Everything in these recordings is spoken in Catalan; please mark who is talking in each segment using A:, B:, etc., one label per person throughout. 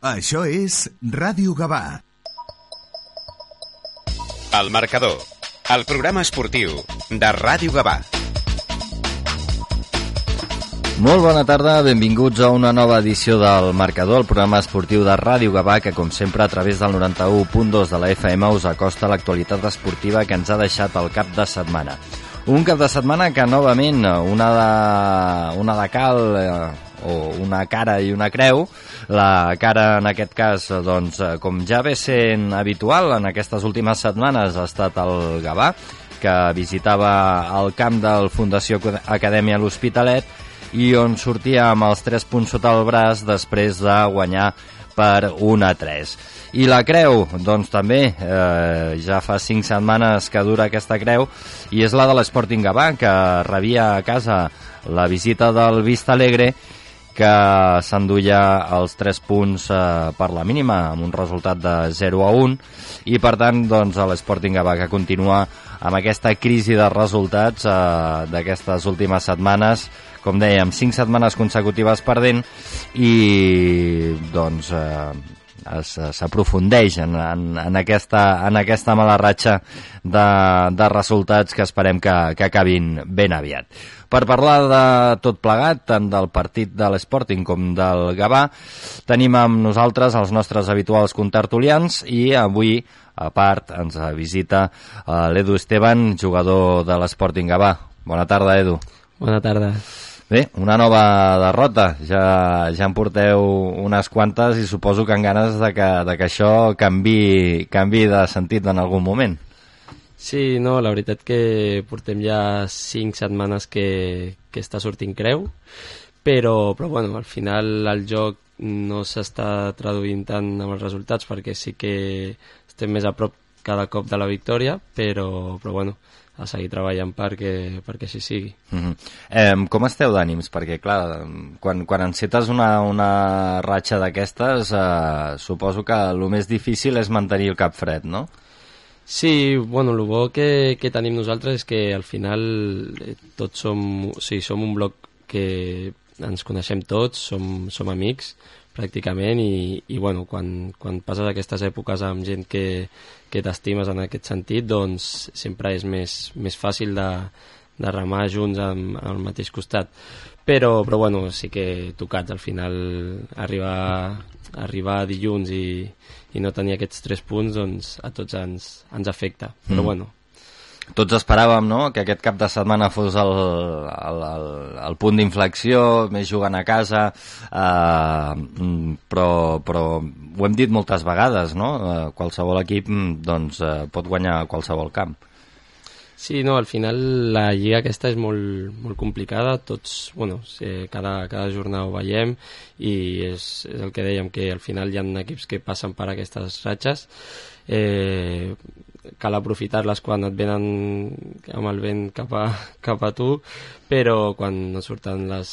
A: Això és Ràdio Gavà.
B: El marcador, el programa esportiu de Ràdio Gavà.
C: Molt bona tarda, benvinguts a una nova edició del Marcador, el programa esportiu de Ràdio Gavà, que com sempre a través del 91.2 de la FM us acosta l'actualitat esportiva que ens ha deixat el cap de setmana. Un cap de setmana que novament una de, una de cal eh, o una cara i una creu, la cara en aquest cas, doncs, com ja ve sent habitual en aquestes últimes setmanes, ha estat el Gavà, que visitava el camp del Fundació Acadèmia L'Hospitalet i on sortia amb els 3 punts sota el braç després de guanyar per 1 a 3. I la creu, doncs també, eh, ja fa 5 setmanes que dura aquesta creu, i és la de l'Sporting Gavà, que rebia a casa la visita del Vista Alegre, que s'enduia els 3 punts eh, per la mínima, amb un resultat de 0 a 1, i per tant, doncs, l'Sporting Gavà, que continua amb aquesta crisi de resultats eh, d'aquestes últimes setmanes, com dèiem, 5 setmanes consecutives perdent i doncs eh, s'aprofundeix en, en, en, aquesta, en aquesta mala ratxa de, de resultats que esperem que, que acabin ben aviat. Per parlar de tot plegat, tant del partit de l'Sporting com del Gavà, tenim amb nosaltres els nostres habituals contertulians i avui, a part, ens visita uh, l'Edu Esteban, jugador de l'Sporting Gavà. Bona tarda, Edu.
D: Bona tarda.
C: Bé, una nova derrota. Ja, ja en porteu unes quantes i suposo que en ganes de que, de que això canvi, canvi de sentit en algun moment.
D: Sí, no, la veritat que portem ja cinc setmanes que, que està sortint creu, però, però bueno, al final el joc no s'està traduint tant amb els resultats perquè sí que estem més a prop cada cop de la victòria, però, però bueno, a seguir treballant perquè, perquè així sigui.
C: Uh -huh. eh, com esteu d'ànims? Perquè, clar, quan, quan encetes una, una ratxa d'aquestes, eh, suposo que el més difícil és mantenir el cap fred, no?
D: Sí, bueno, el bo que, que tenim nosaltres és que al final eh, tots som, o sigui, som un bloc que ens coneixem tots, som, som amics, pràcticament i, i bueno, quan, quan passes aquestes èpoques amb gent que, que t'estimes en aquest sentit, doncs sempre és més, més fàcil de, de remar junts al mateix costat. Però, però bueno, sí que tocats al final arribar, arribar dilluns i, i no tenir aquests tres punts doncs a tots ens, ens afecta. Però mm. bueno,
C: tots esperàvem no? que aquest cap de setmana fos el, el, el, el punt d'inflexió, més jugant a casa, eh, però, però ho hem dit moltes vegades, no? Eh, qualsevol equip doncs, eh, pot guanyar qualsevol camp.
D: Sí, no, al final la lliga aquesta és molt, molt complicada, tots, bueno, cada, cada jornada ho veiem i és, és el que dèiem, que al final hi ha equips que passen per aquestes ratxes, eh, cal aprofitar-les quan et venen amb el vent cap a, cap a tu, però quan no surten les,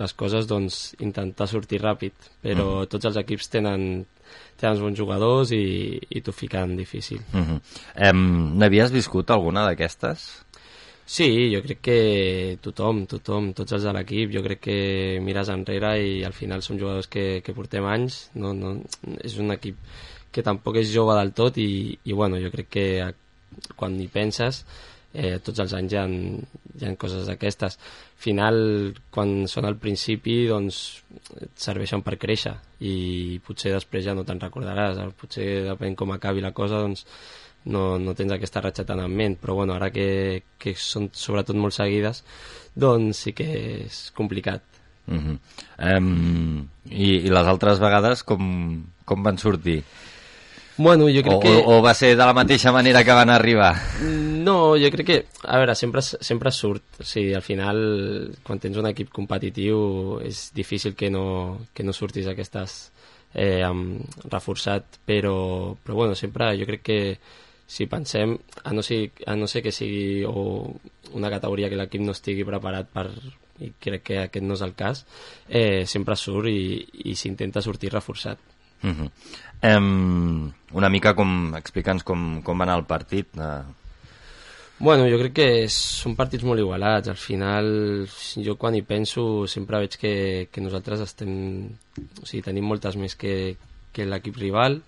D: les coses, doncs intentar sortir ràpid. Però mm. tots els equips tenen, tenen bons jugadors i, i t'ho fiquen difícil.
C: Mm -hmm. em, N'havies viscut alguna d'aquestes?
D: Sí, jo crec que tothom, tothom, tots els de l'equip, jo crec que mires enrere i al final són jugadors que, que portem anys, no, no, és un equip que tampoc és jove del tot i, i bueno, jo crec que quan hi penses eh, tots els anys hi ha, hi ha coses d'aquestes. Final, quan són al principi, doncs et serveixen per créixer i potser després ja no te'n recordaràs, potser depèn com acabi la cosa, doncs no, no tens aquesta ratxa tan en ment, però bueno, ara que, que són sobretot molt seguides, doncs sí que és complicat.
C: Uh -huh. um, i, I les altres vegades com, com van sortir?
D: Bueno, jo crec
C: o,
D: que...
C: O, o va ser de la mateixa manera que van arribar?
D: No, jo crec que... A veure, sempre, sempre surt. O sigui, al final, quan tens un equip competitiu, és difícil que no, que no surtis aquestes eh, amb, reforçat, però, però bueno, sempre jo crec que si pensem, a no ser, a no ser que sigui o una categoria que l'equip no estigui preparat per, i crec que aquest no és el cas, eh, sempre surt i, i s'intenta sortir reforçat.
C: Uh -huh. um, una mica com explica'ns com, com va anar el partit uh...
D: Bueno, jo crec que són partits molt igualats. Al final, jo quan hi penso sempre veig que, que nosaltres estem... O sigui, tenim moltes més que, que l'equip rival,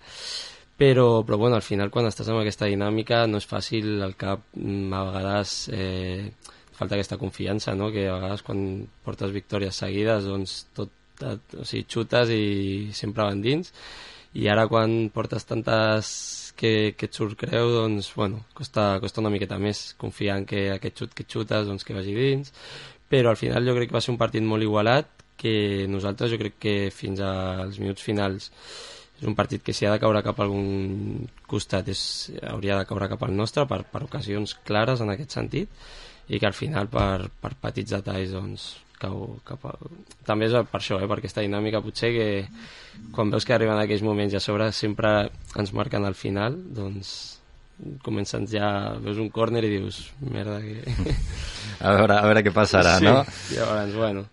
D: però, però bueno, al final quan estàs amb aquesta dinàmica no és fàcil, el cap mm, a vegades eh, falta aquesta confiança, no? que a vegades quan portes victòries seguides doncs tot, tot o sigui, xutes i sempre van dins. I ara quan portes tantes que, que et surt creu, doncs, bueno, costa, costa una miqueta més confiar en que aquest xut que xutes, doncs, que vagi dins, però al final jo crec que va ser un partit molt igualat, que nosaltres jo crec que fins als minuts finals és un partit que si ha de caure cap a algun costat és, hauria de caure cap al nostre per, per ocasions clares en aquest sentit i que al final per, per petits detalls doncs, cau cap a... També és per això, eh, per aquesta dinàmica, potser que quan veus que arriben aquells moments i a sobre sempre ens marquen al final, doncs comences ja, veus un córner i dius, merda, que...
C: A veure, a veure què passarà,
D: sí,
C: no?
D: I llavors, bueno,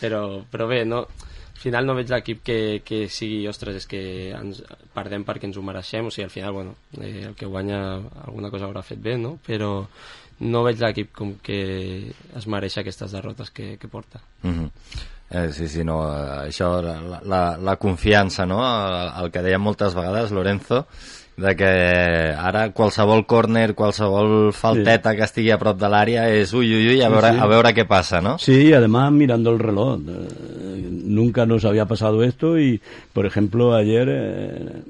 D: però, però bé, no, al final no veig l'equip que, que sigui, ostres, és que ens perdem perquè ens ho mereixem, o sigui, al final, bueno, eh, el que guanya alguna cosa haurà fet bé, no? Però, no veig l'equip com que es mereix aquestes derrotes que, que porta.
C: Mm -hmm. eh, sí, sí, no, eh, això, la, la, la confiança, no? El, el que deia moltes vegades Lorenzo, de que ara qualsevol córner, qualsevol falteta sí. que estigui a prop de l'àrea és ui, ui, ui, a veure, sí, sí. a veure què passa, ¿no?
E: Sí, y además mirando el reloj. Eh, nunca nos había pasado esto y, por ejemplo, ayer, eh,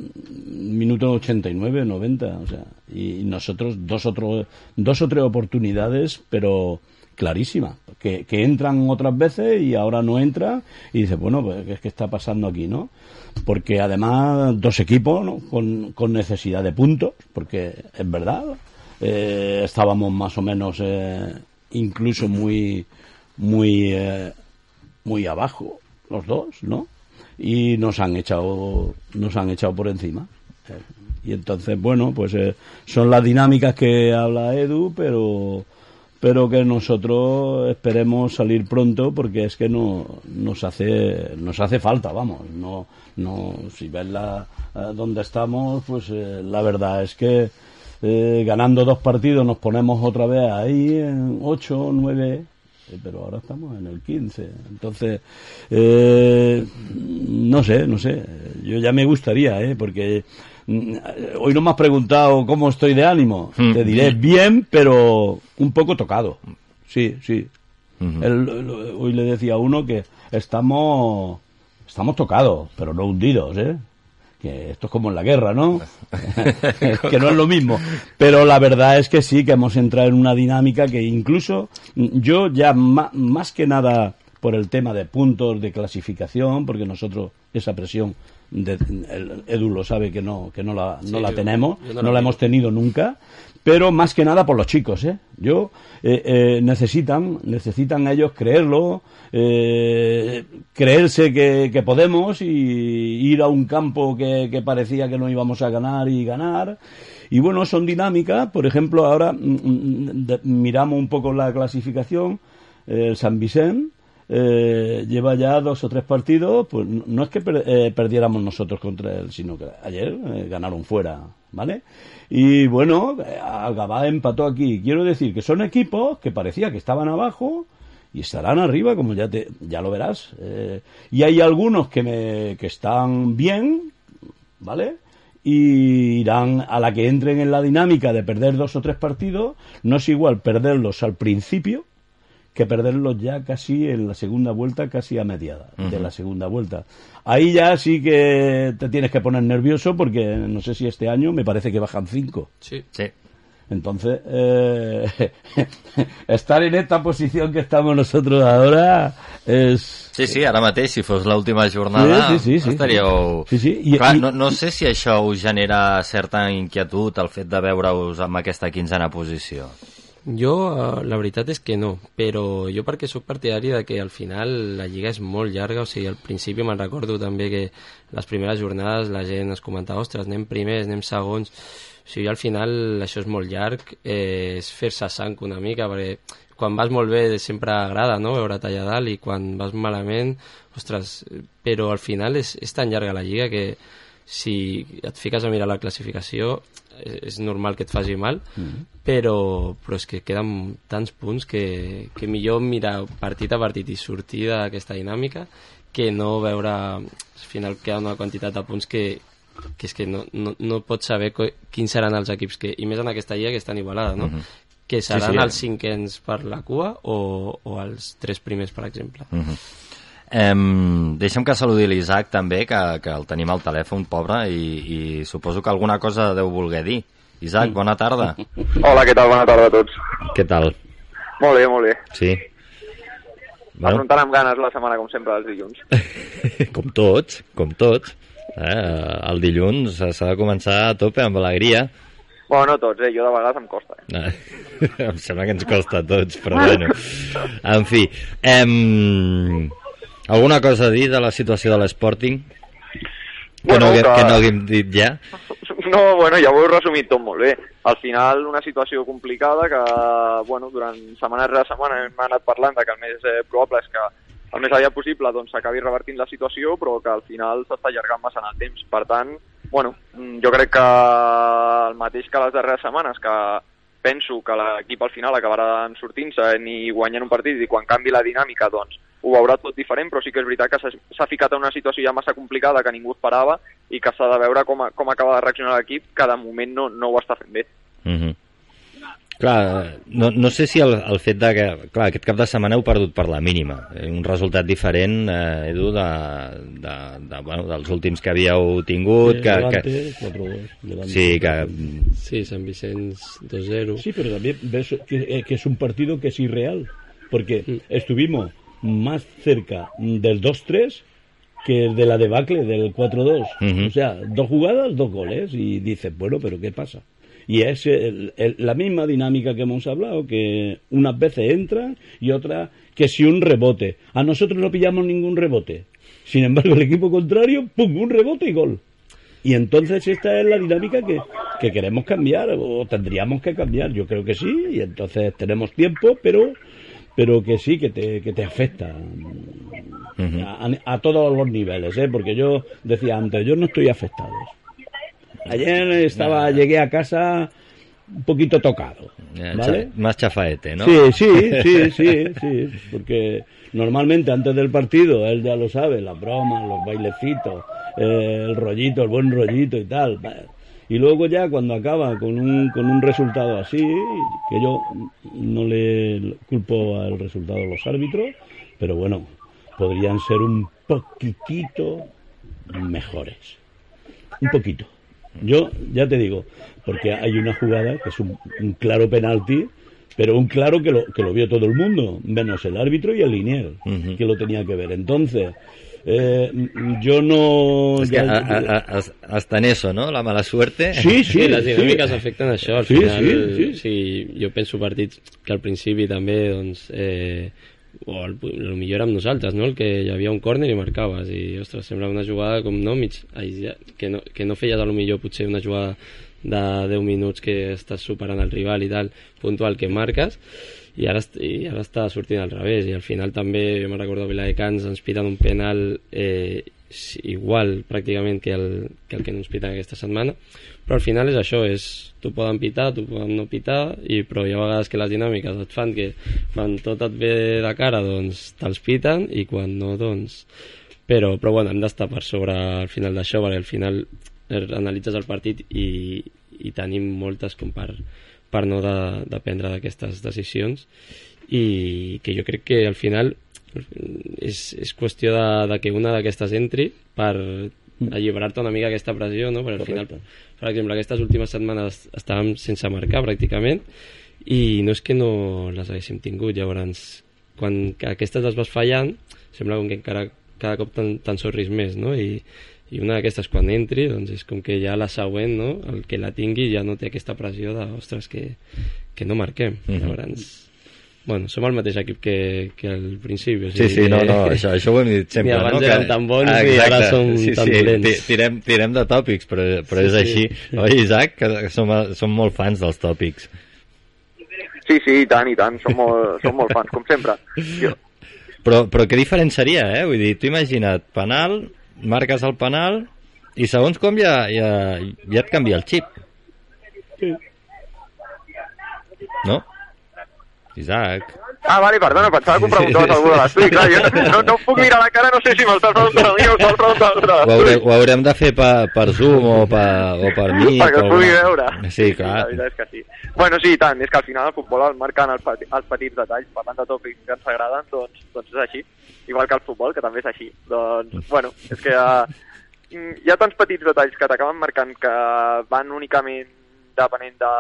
E: minuto 89, 90, o sea, y nosotros dos, otro, dos o tres oportunidades, pero clarísima, que, que entran otras veces y ahora no entra y dice, bueno, pues ¿qué está pasando aquí, no? porque además dos equipos ¿no? con, con, necesidad de puntos, porque es verdad, eh, estábamos más o menos eh, incluso muy muy eh, muy abajo los dos, ¿no? Y nos han echado nos han echado por encima. Eh, y entonces, bueno, pues eh, son las dinámicas que habla Edu, pero pero que nosotros esperemos salir pronto porque es que no nos hace nos hace falta vamos. No no si ves la eh, donde estamos pues eh, la verdad es que eh, ganando dos partidos nos ponemos otra vez ahí en ocho nueve pero ahora estamos en el 15 entonces no sé no sé. Yo ya me gustaría eh porque hoy no me has preguntado cómo estoy de ánimo. Mm. Te diré bien, pero un poco tocado. Sí, sí. hoy le decía a uno que estamos, estamos tocados, pero no hundidos, ¿eh? Que esto es como en la guerra, ¿no? que no es lo mismo. Pero la verdad es que sí, que hemos entrado en una dinámica que incluso yo ya más que nada por el tema de puntos de clasificación, porque nosotros esa presión de, el, Edu lo sabe que no que no la, no la tenemos, no, no la hemos tenido nunca, pero más que nada por los chicos, ¿eh? Yo eh, eh, necesitan necesitan ellos creerlo, eh, creerse que, que, podemos y ir a un campo que, que parecía que no íbamos a ganar y ganar. Y bueno, son dinámicas. Por ejemplo, ahora mm, mm, miramos un poco la clasificación. El San Vicente eh, lleva ya dos o tres partidos, pues no es que eh, perdiéramos nosotros contra él, sino que ayer eh, ganaron fuera, ¿vale? Y bueno, Algabá empató aquí. Quiero decir que son equipos que parecía que estaban abajo y estarán arriba, como ya te, ya lo verás. y hay algunos que me, que están bien, ¿vale? y irán a la que entren en la dinámica de perder dos o tres partidos, no es igual perderlos al principio que perderlos ya casi en la segunda vuelta, casi a mediada de la segunda vuelta. Ahí ya sí que te tienes que poner nervioso porque no sé si este año me parece que bajan cinco.
D: Sí. Sí.
E: Entonces, eh, estar en esta posición que estamos nosotros ahora és...
C: Sí, sí, ara mateix, si fos l'última jornada, sí, sí, sí, estaríeu...
E: Sí, sí. I,
C: Clar, no, no sé si això us genera certa inquietud, el fet de veure-us amb aquesta quinzena posició.
D: Jo, uh, la veritat és que no, però jo perquè sóc partidari de que al final la lliga és molt llarga, o sigui, al principi me'n recordo també que les primeres jornades la gent es comentava, ostres, anem primers, anem segons, o sigui, al final això és molt llarg, eh, és fer-se sang una mica, perquè quan vas molt bé sempre agrada no? veure allà dalt i quan vas malament, ostres, però al final és, és tan llarga la lliga que si et fiques a mirar la classificació és normal que et faci mal, mm -hmm. però, però és que queden tants punts que, que millor mirar partit a partit i sortir d'aquesta dinàmica que no veure al final queda una quantitat de punts que, que és que no, no, no pots saber quins seran els equips que, i més en aquesta lliga que estan igualada, no? Que seran
C: sí.
D: els cinquens per la cua o, o els tres primers, per exemple.
C: Em, deixa'm que saludi l'Isaac també, que, que el tenim al telèfon, pobre, i, i suposo que alguna cosa deu voler dir. Isaac, bona tarda.
F: Hola, què tal? Bona tarda a tots.
C: Què tal?
F: Molt bé, molt bé.
C: Sí.
F: Bueno. Afrontant amb ganes la setmana, com sempre, els dilluns.
C: com tots, com tots. Eh, el dilluns s'ha de començar a tope amb alegria.
F: Bueno, no tots, eh? Jo de vegades em costa. Eh?
C: Eh, em sembla que ens costa a tots, però bueno. En fi, em... alguna cosa a dir de la situació de l'Sporting? Que,
F: Bueno,
C: no,
F: que-
C: que no haguem dit ja?
F: No, bueno, ja ho heu resumit tot molt bé. Al final, una situació complicada que, bueno, durant setmana rere setmana hem anat parlant de que el més eh, probable és que el més aviat possible doncs, s'acabi revertint la situació, però que al final s'està allargant massa en el temps. Per tant, bueno, jo crec que el mateix que les darreres setmanes, que penso que l'equip al final acabarà sortint-se ni guanyant un partit i quan canvi la dinàmica doncs ho veurà tot diferent, però sí que és veritat que s'ha- ficat en una situació ja massa complicada que ningú esperava i que s'ha de veure com, a, com acaba de reaccionar l'equip, que de moment no, no ho està fent bé.
C: Mm -hmm. Clar, no, no sé si el, el fet de que... Clar, aquest cap de setmana heu perdut per la mínima. Eh, Un resultat diferent, eh, Edu, de, de, de, bueno, dels últims que havíeu tingut. Que,
E: Levante,
C: que,
E: 4-2. Levante.
C: sí, que...
D: Sí, Sant Vicenç 2-0.
E: Sí, pero también ves que, eh, que es un partido que es irreal, porque
D: Mm.
E: estuvimos más cerca del 2-3 que de la debacle del 4-2.
C: Ujú.
E: O sea, dos jugadas, dos goles, y dices, bueno, pero ¿qué pasa? Y es el- el- la misma dinámica que hemos hablado, que unas veces entran y otras que si un rebote. A nosotros no pillamos ningún rebote. Sin embargo, el equipo contrario, ¡pum!, un rebote y gol. Y entonces esta es la dinámica que, que queremos cambiar o tendríamos que cambiar. Yo creo que sí, y entonces tenemos tiempo, pero pero que sí, que te, que te afecta a, a todos los niveles, ¿eh? porque yo decía antes, yo no estoy afectado. Ayer estaba, llegué a casa un poquito tocado, ¿vale?
C: Más chafaete, ¿no?
E: Sí, sí, sí, sí, sí, porque normalmente antes del partido, él ya lo sabe, las bromas, los bailecitos, eh, el rollito, el buen rollito y tal. Y luego ya cuando acaba con un, con un resultado así, que yo no le culpo al resultado de los árbitros, pero bueno, podrían ser un poquitito mejores. Un poquito. Yo ya te digo, porque hay una jugada que es un, un claro penalti, pero un claro que lo, que lo vio todo el mundo, menos el árbitro y el linier, que lo tenía que ver. Entonces, eh, yo no...
C: Es que
E: ya-
C: a- a- a- hasta en eso, ¿no? La mala suerte.
E: Sí, sí,
D: Sí, les dinàmiques
E: sí.
D: afecten això. Al
E: Sí,
D: final,
E: sí, sí.
D: sí, jo penso partits que al principi també, doncs, eh, o el, el millor amb nosaltres, no? El que hi havia un córner i marcaves, i, ostres, sembla una jugada com, no, mig, ai, que no, que no feies a lo millor potser una jugada de 10 minuts que estàs superant el rival i tal, puntual que marques, i ara, i ara està sortint al revés, i al final també, jo me'n recordo a Viladecans, ens piten un penal eh, igual pràcticament que el, que el que ens piten aquesta setmana, però al final és això, és tu poden pitar, tu poden no pitar, i, però hi ha vegades que les dinàmiques et fan que quan tot et ve de cara, doncs te'ls piten, i quan no, doncs... Però, però bueno, hem d'estar per sobre al final d'això, perquè al final eh, analitzes el partit i, i tenim moltes com per, per no de, de prendre d'aquestes decisions i que jo crec que al final és, és qüestió de, de que una d'aquestes entri per alliberar-te una mica aquesta pressió, no? Perquè al final, per exemple, aquestes últimes setmanes estàvem sense marcar pràcticament i no és que no les haguéssim tingut, llavors quan aquestes les vas fallant sembla com que encara cada cop te'n te sorris més, no? I, i una d'aquestes quan entri doncs és com que ja la següent no? el que la tingui ja no té aquesta pressió de ostres que, que no marquem
C: Mhm.
D: llavors bueno, som el mateix equip que, que al principi o
C: Sí, sí,
D: sigui
C: no, no, això, això ho hem dit sempre,
D: Ni abans
C: no?
D: eren tan bons
C: Ah,
D: i ara
C: exacte.
D: som
C: sí,
D: tan
C: sí,
D: dolents.
C: ti- Tirem, tirem de tòpics, però, però
D: Sí,
C: és
D: sí.
C: així. Oi, Isaac? Que som, som molt fans dels tòpics.
F: Sí, sí, i tant, i tant, som molt, som molt fans, com sempre. Jo,
C: Però, però què diferent seria, eh? Vull dir, tu imagina't, penal, marques el penal, i segons com ja, ja, ja et canvia el xip.
E: Sí.
C: No? Isaac.
F: Ah, vale, perdona, pensava que em preguntaves algú de l'estudi. Clar, jo no, no em puc mirar la cara, no sé si m'estàs preguntant a mi o estàs preguntant a de
C: Ho, haure, ho haurem de fer per, per Zoom o per, o per mi.
F: Perquè es pugui veure.
C: Sí, clar.
F: La veritat és que sí. Bueno, sí, tant, és que al final el futbol el marquen els, els petits detalls, parlant de tòpics que ens agraden, doncs, doncs és així. Igual que el futbol, que també és així. Doncs, bueno, és que uh, hi ha tants petits detalls que t'acaben marcant que van únicament depenent de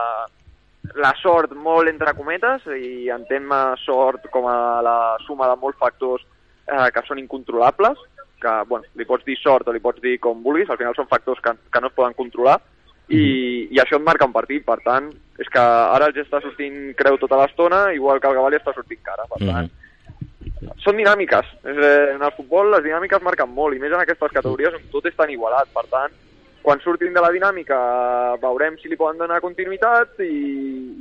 F: la sort molt entre cometes i entenc sort com a la suma de molts factors eh, que són incontrolables, que bueno, li pots dir sort o li pots dir com vulguis, al final són factors que, que no es poden controlar i, i això et marca un partit, per tant, és que ara els està sortint creu tota l'estona, igual que el Gavà li està sortint cara, per tant, són dinàmiques. És, eh, en el futbol les dinàmiques marquen molt, i més en aquestes categories on tot és tan igualat. Per tant, quan surtin de la dinàmica veurem si li poden donar continuïtat i,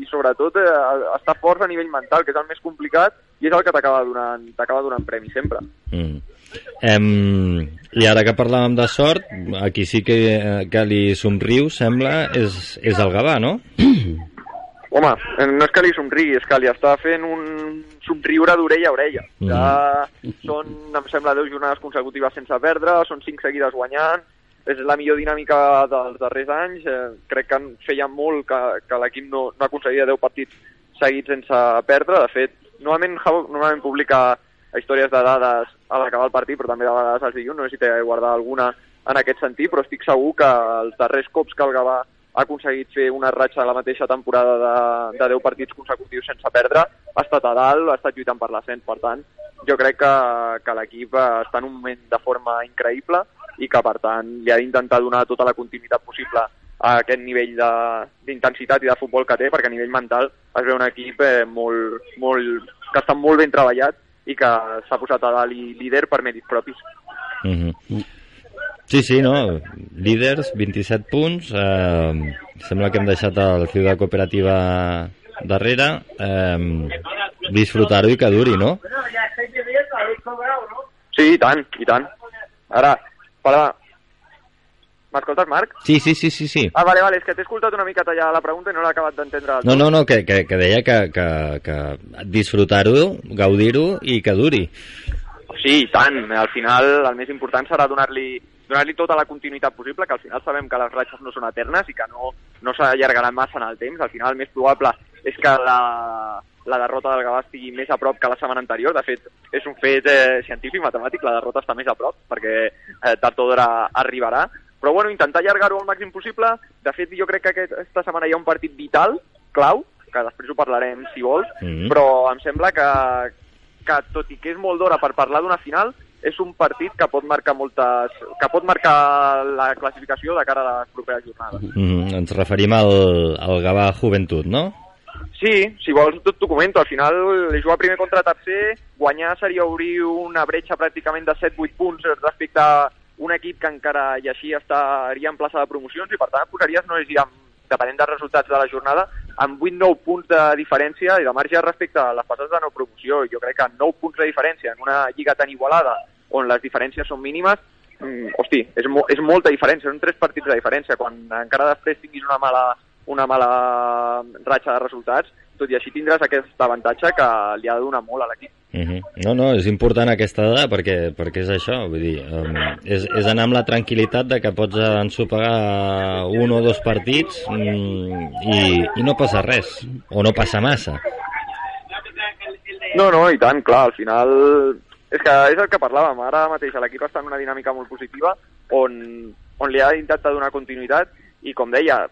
F: i sobretot eh, estar forts a nivell mental, que és el més complicat i és el que t'acaba donant, t'acaba donant premi sempre.
C: Mm. Em, I ara que parlàvem de sort, aquí sí que, eh, que li somriu, sembla, és, és el Gavà, no?
F: Home, no és que li somrigui, és que li està fent un somriure d'orella a orella. Ja són, em sembla, 10 jornades consecutives sense perdre, són 5 seguides guanyant, és la millor dinàmica dels darrers anys. Eh, crec que feia molt que, que l'equip no, no aconseguia 10 partits seguits sense perdre. De fet, normalment, normalment publica històries de dades a l'acabar el partit, però també de vegades els dilluns, no sé si té guardar alguna en aquest sentit, però estic segur que els darrers cops que el Gavà ha aconseguit fer una ratxa de la mateixa temporada de, de 10 partits consecutius sense perdre, ha estat a dalt, ha estat lluitant per l'ascens, per tant, jo crec que, que l'equip està en un moment de forma increïble i que, per tant, li ha d'intentar donar tota la continuïtat possible a aquest nivell d'intensitat i de futbol que té, perquè a nivell mental es veu un equip eh, molt, molt, que està molt ben treballat i que s'ha posat a dalt i líder per mèrits propis.
C: Mm -hmm. Sí, sí, no? Líders, 27 punts. Eh, sembla que hem deixat el Ciutat Cooperativa darrere. Eh, Disfrutar-ho i que duri, no?
F: Sí, i tant, i tant. Ara, para... M'escoltes, Marc?
C: Sí, sí, sí, sí, sí.
F: Ah, vale, vale, és que t'he escoltat una mica tallar la pregunta i no l'he acabat d'entendre.
C: No, no, no, que, que, que deia que, que, que disfrutar-ho, gaudir-ho i que duri.
F: Sí, i tant. Al final el més important serà donar-li donar-li tota la continuïtat possible, que al final sabem que les ratxes no són eternes i que no, no s'allargaran massa en el temps. Al final el més probable és que la, la derrota del Gavà estigui més a prop que la setmana anterior. De fet, és un fet eh, científic, matemàtic, la derrota està més a prop, perquè eh, tard o d'hora arribarà. Però bueno, intentar allargar-ho al màxim possible. De fet, jo crec que aquesta setmana hi ha un partit vital, clau, que després ho parlarem si vols,
C: Mhm.
F: però em sembla que, que tot i que és molt d'hora per parlar d'una final, és un partit que pot marcar moltes que pot marcar la classificació de cara a les properes jornades.
C: Mm. Ens referim al, al Gavà Joventut, no?
F: Sí, si vols tot t'ho comento. Al final, jugar primer contra tercer, guanyar seria obrir una bretxa pràcticament de 7-8 punts respecte a un equip que encara i així estaria en plaça de promocions i per tant posaries, no si amb, depenent dels resultats de la jornada, amb 8-9 punts de diferència i de marge respecte a les passes de no promoció. Jo crec que 9 punts de diferència en una lliga tan igualada on les diferències són mínimes, mm, hosti, és, mo és molta diferència, són tres partits de diferència. Quan encara després tinguis una mala, una mala ratxa de resultats, tot i així tindràs aquest avantatge que li ha de donar molt a l'equip.
C: Uh -huh. No, no, és important aquesta dada perquè, perquè és això, vull dir, um, és, és anar amb la tranquil·litat de que pots ensopegar un o dos partits mm, i, i no passa res, o no passa massa.
F: No, no, i tant, clar, al final... És que és el que parlàvem, ara mateix l'equip està en una dinàmica molt positiva on, on li ha d'intentar donar continuïtat i, com deia,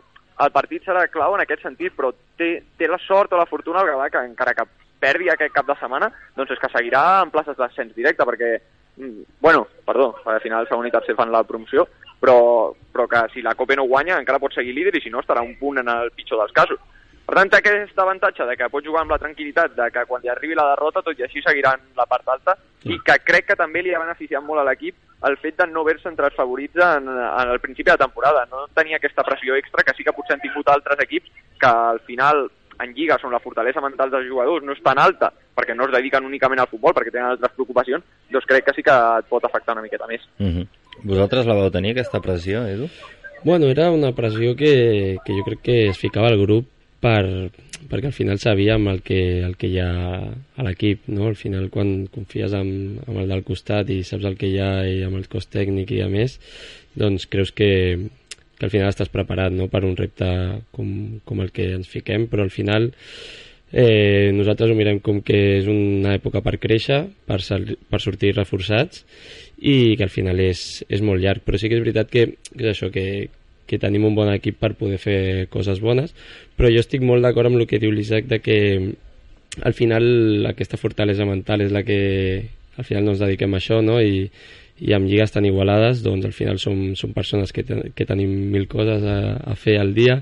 F: el partit serà clau en aquest sentit, però té, té la sort o la fortuna el Gavà que encara que perdi aquest cap de setmana, doncs és que seguirà en places d'ascens directe, perquè, mm, bueno, perdó, al final segon i tercer fan la promoció, però, però que si la Copa no guanya encara pot seguir líder i si no estarà un punt en el pitjor dels casos. Per tant, té aquest avantatge de que pot jugar amb la tranquil·litat de que quan li arribi la derrota tot i així seguiran la part alta i que crec que també li ha beneficiat molt a l'equip el fet de no haver-se entre els favorits en, en el principi de temporada, no tenir aquesta pressió extra que sí que potser han tingut altres equips que al final en lligues on la fortalesa mental dels jugadors no és tan alta perquè no es dediquen únicament al futbol, perquè tenen altres preocupacions, doncs crec que sí que et pot afectar una miqueta més.
C: Uh -huh. Vosaltres la vau tenir, aquesta pressió, Edu?
D: Bueno, era una pressió que, que jo crec que es ficava al grup per, perquè al final sabíem el que, el que hi ha a l'equip, no? Al final quan confies en, en el del costat i saps el que hi ha i amb el cos tècnic i a més, doncs creus que, que al final estàs preparat no? per un repte com, com el que ens fiquem, però al final eh, nosaltres ho mirem com que és una època per créixer, per, sal, per sortir reforçats i que al final és, és molt llarg, però sí que és veritat que, que és això, que, que tenim un bon equip per poder fer coses bones, però jo estic molt d'acord amb el que diu l'Isaac de que al final aquesta fortalesa mental és la que al final no ens dediquem a això no? I, i amb lligues tan igualades doncs al final som, som persones que, te, que tenim mil coses a, a fer al dia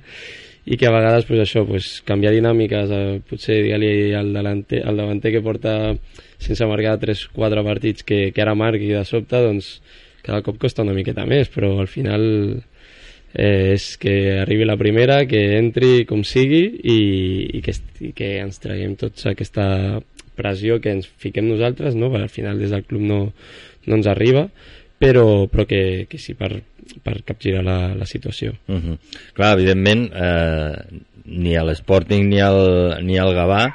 D: i que a vegades pues, això, pues, canviar dinàmiques eh, potser digue-li al, davanter, al davanter que porta sense marcar 3-4 partits que, que ara marqui de sobte doncs cada cop costa una miqueta més però al final eh, és que arribi la primera, que entri com sigui i, i, que, i que ens traguem tots aquesta pressió que ens fiquem nosaltres, no? perquè al final des del club no, no ens arriba, però, però que, que sí per, per capgirar la, la situació.
C: Uh -huh. Clar, evidentment, eh, ni a l'Sporting ni al, ni al Gavà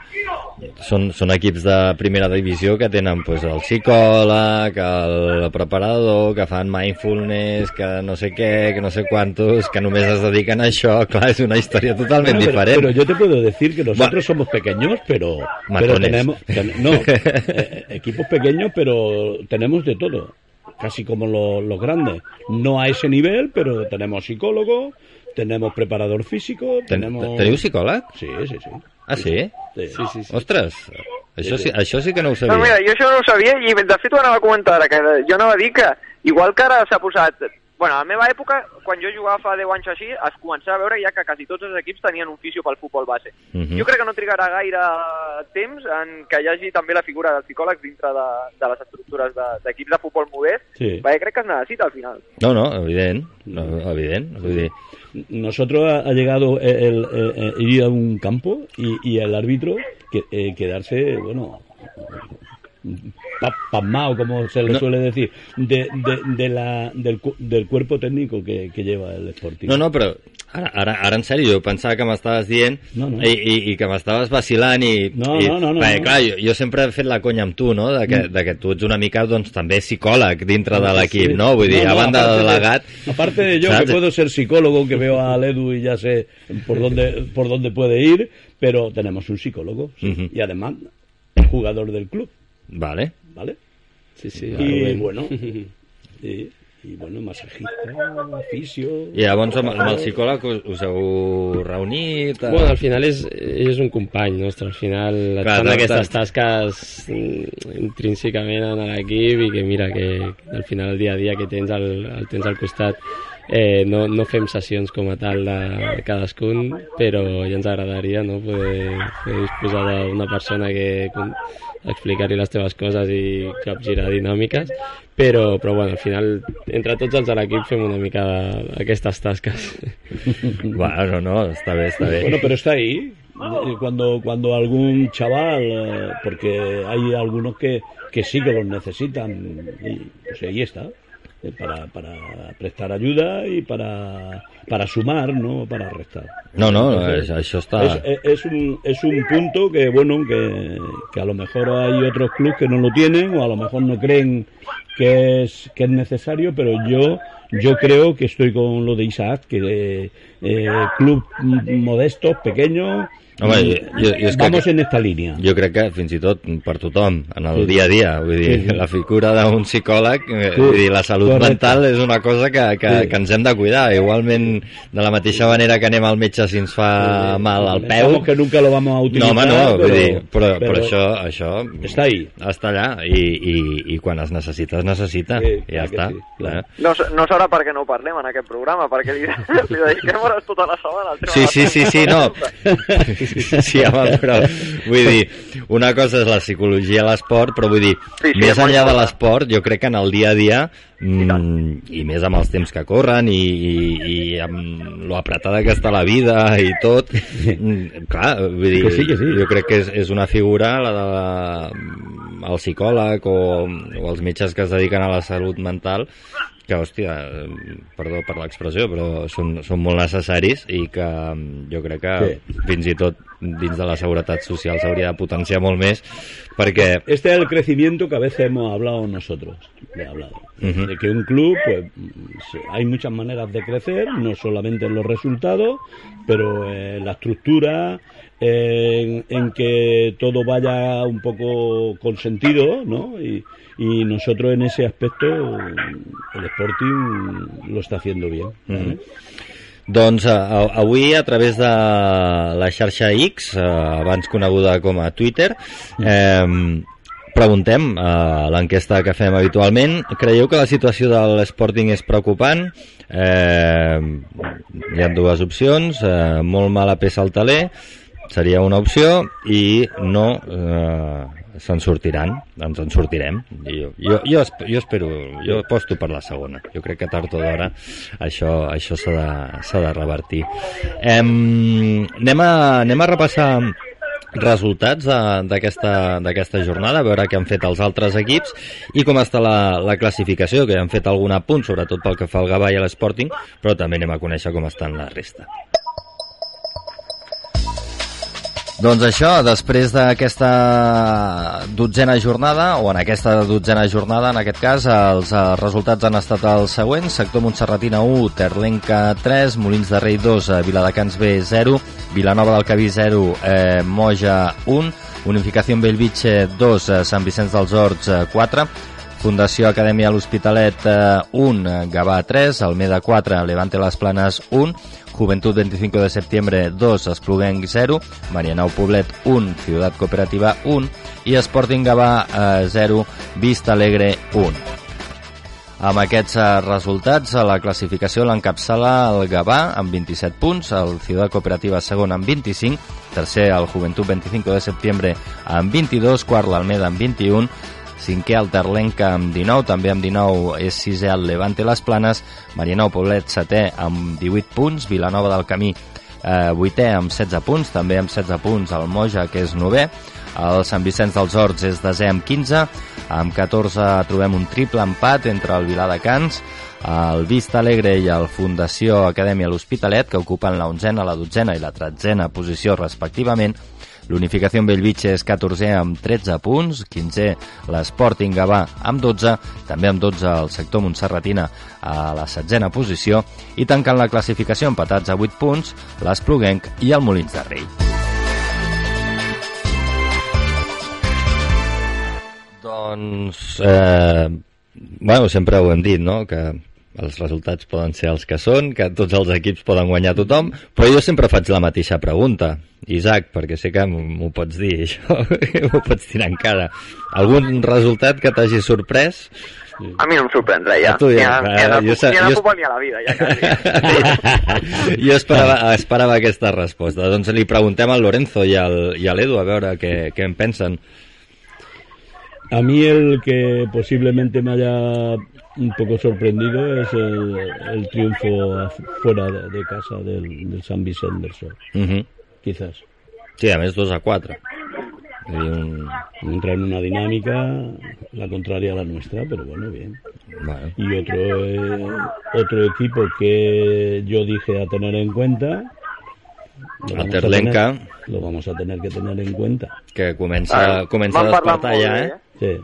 C: són, són equips de primera divisió que tenen pues, el psicòleg, el preparador, que fan mindfulness, que no sé què, que no sé quantos, que només es dediquen a això. Clar, és una història totalment
E: bueno,
C: diferent.
E: Pero yo te puedo decir que nosotros bueno, somos pequeños, pero, pero tenemos... Ten, no, eh, equipos pequeños, pero tenemos de todo. Casi como los, los grandes. No a ese nivel, pero tenemos psicólogo, tenemos preparador físico, tenemos...
C: Teniu psicòleg?
E: Sí, sí, sí.
C: Ah, sí?
E: Sí,
D: sí, sí. sí.
C: Ostres, això sí, això sí que no ho sabia.
F: No, mira, jo això no ho sabia i de fet ho anava a comentar ara, que jo anava a dir que igual que ara s'ha posat bueno, a la meva època, quan jo jugava fa 10 anys així, es començava a veure ja que quasi tots els equips tenien un fisio pel futbol base. Uh
C: Mhm.
F: -huh. Jo crec que no trigarà gaire temps en que hi hagi també la figura del psicòleg dintre de, de les estructures d'equips de, de futbol modest,
E: Sí.
F: perquè crec que es necessita al final.
C: No, no, evident, no, evident. Vull dir,
E: Nosotros ha, ha llegado el, el- el- el ir a un campo y, y el árbitro que, eh, quedarse, bueno, pasmado, como se le
C: No.
E: suele decir, de, de, de la, del, del cuerpo técnico que, que lleva el Sporting.
C: No, no, però ara, ara, ara en sèrio, jo pensava que m'estaves dient
E: No, no.
C: I, i, i que m'estaves vacilant i,
E: No,
C: i,
E: no, no, no,
C: perquè,
E: no.
C: clar, jo, jo sempre he fet la conya amb tu, no?, de que, de que tu ets una mica, doncs, també psicòleg dintre de l'equip, no? Vull dir,
E: No,
C: a
E: no,
C: banda
E: aparte
C: de delegat...
E: aparte de yo,
C: ¿sabes?
E: que puedo ser psicólogo, que veo al Edu y ya sé por dónde, por dónde puede ir, pero tenemos un psicólogo sí, y además jugador del club,
C: Vale.
E: ¿Vale?
D: Sí, sí,
E: y
D: Rubén.
E: bueno, y, y bueno, masajista, fisio...
C: I llavors amb, amb el psicòleg us, us heu reunit... eh?
D: Bueno, al final és, és un company nostre, al final et
C: Clar,
D: fan aquestes tasques intrínsecament en l'equip i que mira que al final el dia a dia que tens al, el tens al costat eh, no, no fem sessions com a tal de cadascun, però ja ens agradaria no, poder, poder disposar d'una persona que explicar-li les teves coses i capgirar dinàmiques, però, però bueno, al final entre tots els de l'equip fem una mica de- aquestes tasques.
C: Bueno, no, està bé, està bé.
E: Bueno, pero está ahí. Eh, Cuando, cuando algún chaval, eh, porque hay algunos que, que sí que los necesitan, y pues ahí está, para, para prestar ayuda y para, para sumar, no para restar.
C: No, no, això, això està...
E: es, es- es un, es un punto que, bueno, que, que a lo mejor hay otros clubes que no lo tienen o a lo mejor no creen que es, que es necesario, pero yo, yo creo que estoy con lo de Isaac, que eh, eh, club modestos, pequeños,
C: Home,
E: mm,
C: jo- jo- jo és que-
E: vamos en esta línea.
C: Jo crec que fins i tot per tothom, en el
E: Sí.
C: dia a dia, vull dir,
E: Sí, sí.
C: la figura d'un psicòleg, eh,
E: Sí,
C: vull dir, la salut
E: correcte.
C: mental és una cosa que, que,
E: Sí.
C: que ens hem de cuidar. Igualment, de la mateixa manera que anem al metge si ens fa mal al peu,
E: Pensamos que nunca lo vamos a
C: no,
E: utilizar.
C: home, no, vull dir, però,
E: pero
C: però això, això
E: Està ahí.
C: està allà i, i, i quan es necessita, es necessita.
E: Sí,
C: I ja
E: que
C: està.
E: sí, clar.
C: Eh?
F: No, no serà perquè no parlem en aquest programa, perquè li, li dediquem hores tota la setmana
C: Sí, sí, sí, sí, no. Sí, home, però vull dir, una cosa és la psicologia a l'esport, però vull dir,
F: Sí, sí,
C: més enllà de l'esport, jo crec que en el dia a dia mm, i més amb els temps que corren i, i, i amb lo apretada que està la vida i tot mm, clar, vull dir,
E: Que sí, que sí.
C: jo crec que és, és una figura la de la, el psicòleg o, o els metges que es dediquen a la salut mental que, hòstia, eh, perdó per l'expressió, però són, són molt necessaris i que mm, jo crec que sí. fins i tot dins de la seguretat social s'hauria de potenciar molt més perquè...
E: Este es el crecimiento que a veces hemos hablado nosotros, he hablado. Uh -huh. De que un club, pues, hay muchas maneras de crecer, no solamente en los resultados, pero en la estructura, en, en que todo vaya un poco con sentido, ¿no? Y, y nosotros en ese aspecto el Sporting lo està haciendo bien. ¿vale? Mm -hmm.
C: Doncs uh, avui a través de la xarxa X, uh, abans coneguda com a Twitter, eh, preguntem a uh, l'enquesta que fem habitualment, creieu que la situació de l'Sporting és preocupant? Eh, hi ha dues opcions, eh, molt mala peça al taler, seria una opció, i no eh, se'n sortiran, ens en sortirem. Jo, jo, jo, jo espero, jo aposto per la segona. Jo crec que tard o d'hora això, això s'ha de, de revertir. Em, anem, a, anem a repassar resultats d'aquesta jornada, a veure què han fet els altres equips i com està la, la classificació, que han fet algun apunt, sobretot pel que fa al Gavà i a l'Sporting, però també anem a conèixer com estan la resta. Doncs això, després d'aquesta dotzena jornada, o en aquesta dotzena jornada, en aquest cas, els eh, resultats han estat els següents. Sector Montserratina 1, Terlenca 3, Molins de Rei 2, eh, Viladecans B 0, Vilanova del Cabí 0, eh, Moja 1, Unificació Bellvitge 2, eh, Sant Vicenç dels Horts 4, Fundació Acadèmia L'Hospitalet 1, Gavà 3, Almeda 4, Levante Les Planes 1, Juventud 25 de septiembre 2, Espluguenc 0, Marianao Poblet 1, Ciutat Cooperativa 1 i Sporting Gavà eh, 0, Vista Alegre 1. Amb aquests eh, resultats, a la classificació l'encapçala el Gavà amb 27 punts, el Ciutat Cooperativa segon amb 25, tercer el Juventud 25 de setembre amb 22, quart l'Almeda amb 21, cinquè el Terlenca amb 19, també amb 19 és sisè el Levante Les Planes, Marianao Poblet setè amb 18 punts, Vilanova del Camí eh, vuitè amb 16 punts, també amb 16 punts el Moja, que és novè, el Sant Vicenç dels Horts és desè amb 15, amb 14 trobem un triple empat entre el Vilar de Cans, el Vista Alegre i el Fundació Acadèmia L'Hospitalet, que ocupen la 11a, la 12a i la 13a posició respectivament, L'Unificació en Bellvitge és 14è amb 13 punts, 15è l'Sporting Gavà amb 12, també amb 12 el sector Montserratina a la setzena posició i tancant la classificació empatats a 8 punts l'Espluguenc i el Molins de Rei. Doncs, eh, bueno, sempre ho hem dit, no?, que els resultats poden ser els que són, que tots els equips poden guanyar tothom, però jo sempre faig la mateixa pregunta, Isaac, perquè sé que m'ho pots dir, això, m'ho pots tirar encara. Algun resultat que t'hagi sorprès?
F: A mi no em sorprèn res, ja.
C: tu ja.
F: Ni, a, ni, a, jo, a la futbol ni a la vida, ja quasi.
C: jo esperava, esperava aquesta resposta. Doncs li preguntem al Lorenzo i, al, i a l'Edu a veure què, què en pensen.
E: A mí el que posiblemente me haya un poco sorprendido es el, el triunfo fuera de, de casa del, del, San Vicente del Sol. Uh -huh. Quizás.
C: Sí, a més 2 a 4.
E: Un... Entra en una dinámica la contraria a la nuestra, pero bueno, bien. Vale. Y otro, eh, otro equipo que yo dije a tener en cuenta
C: lo a Terlenca.
E: Tener, lo vamos a tener que tener en cuenta.
C: Que comença, ah, comença a despertar ja, eh?
E: Sí.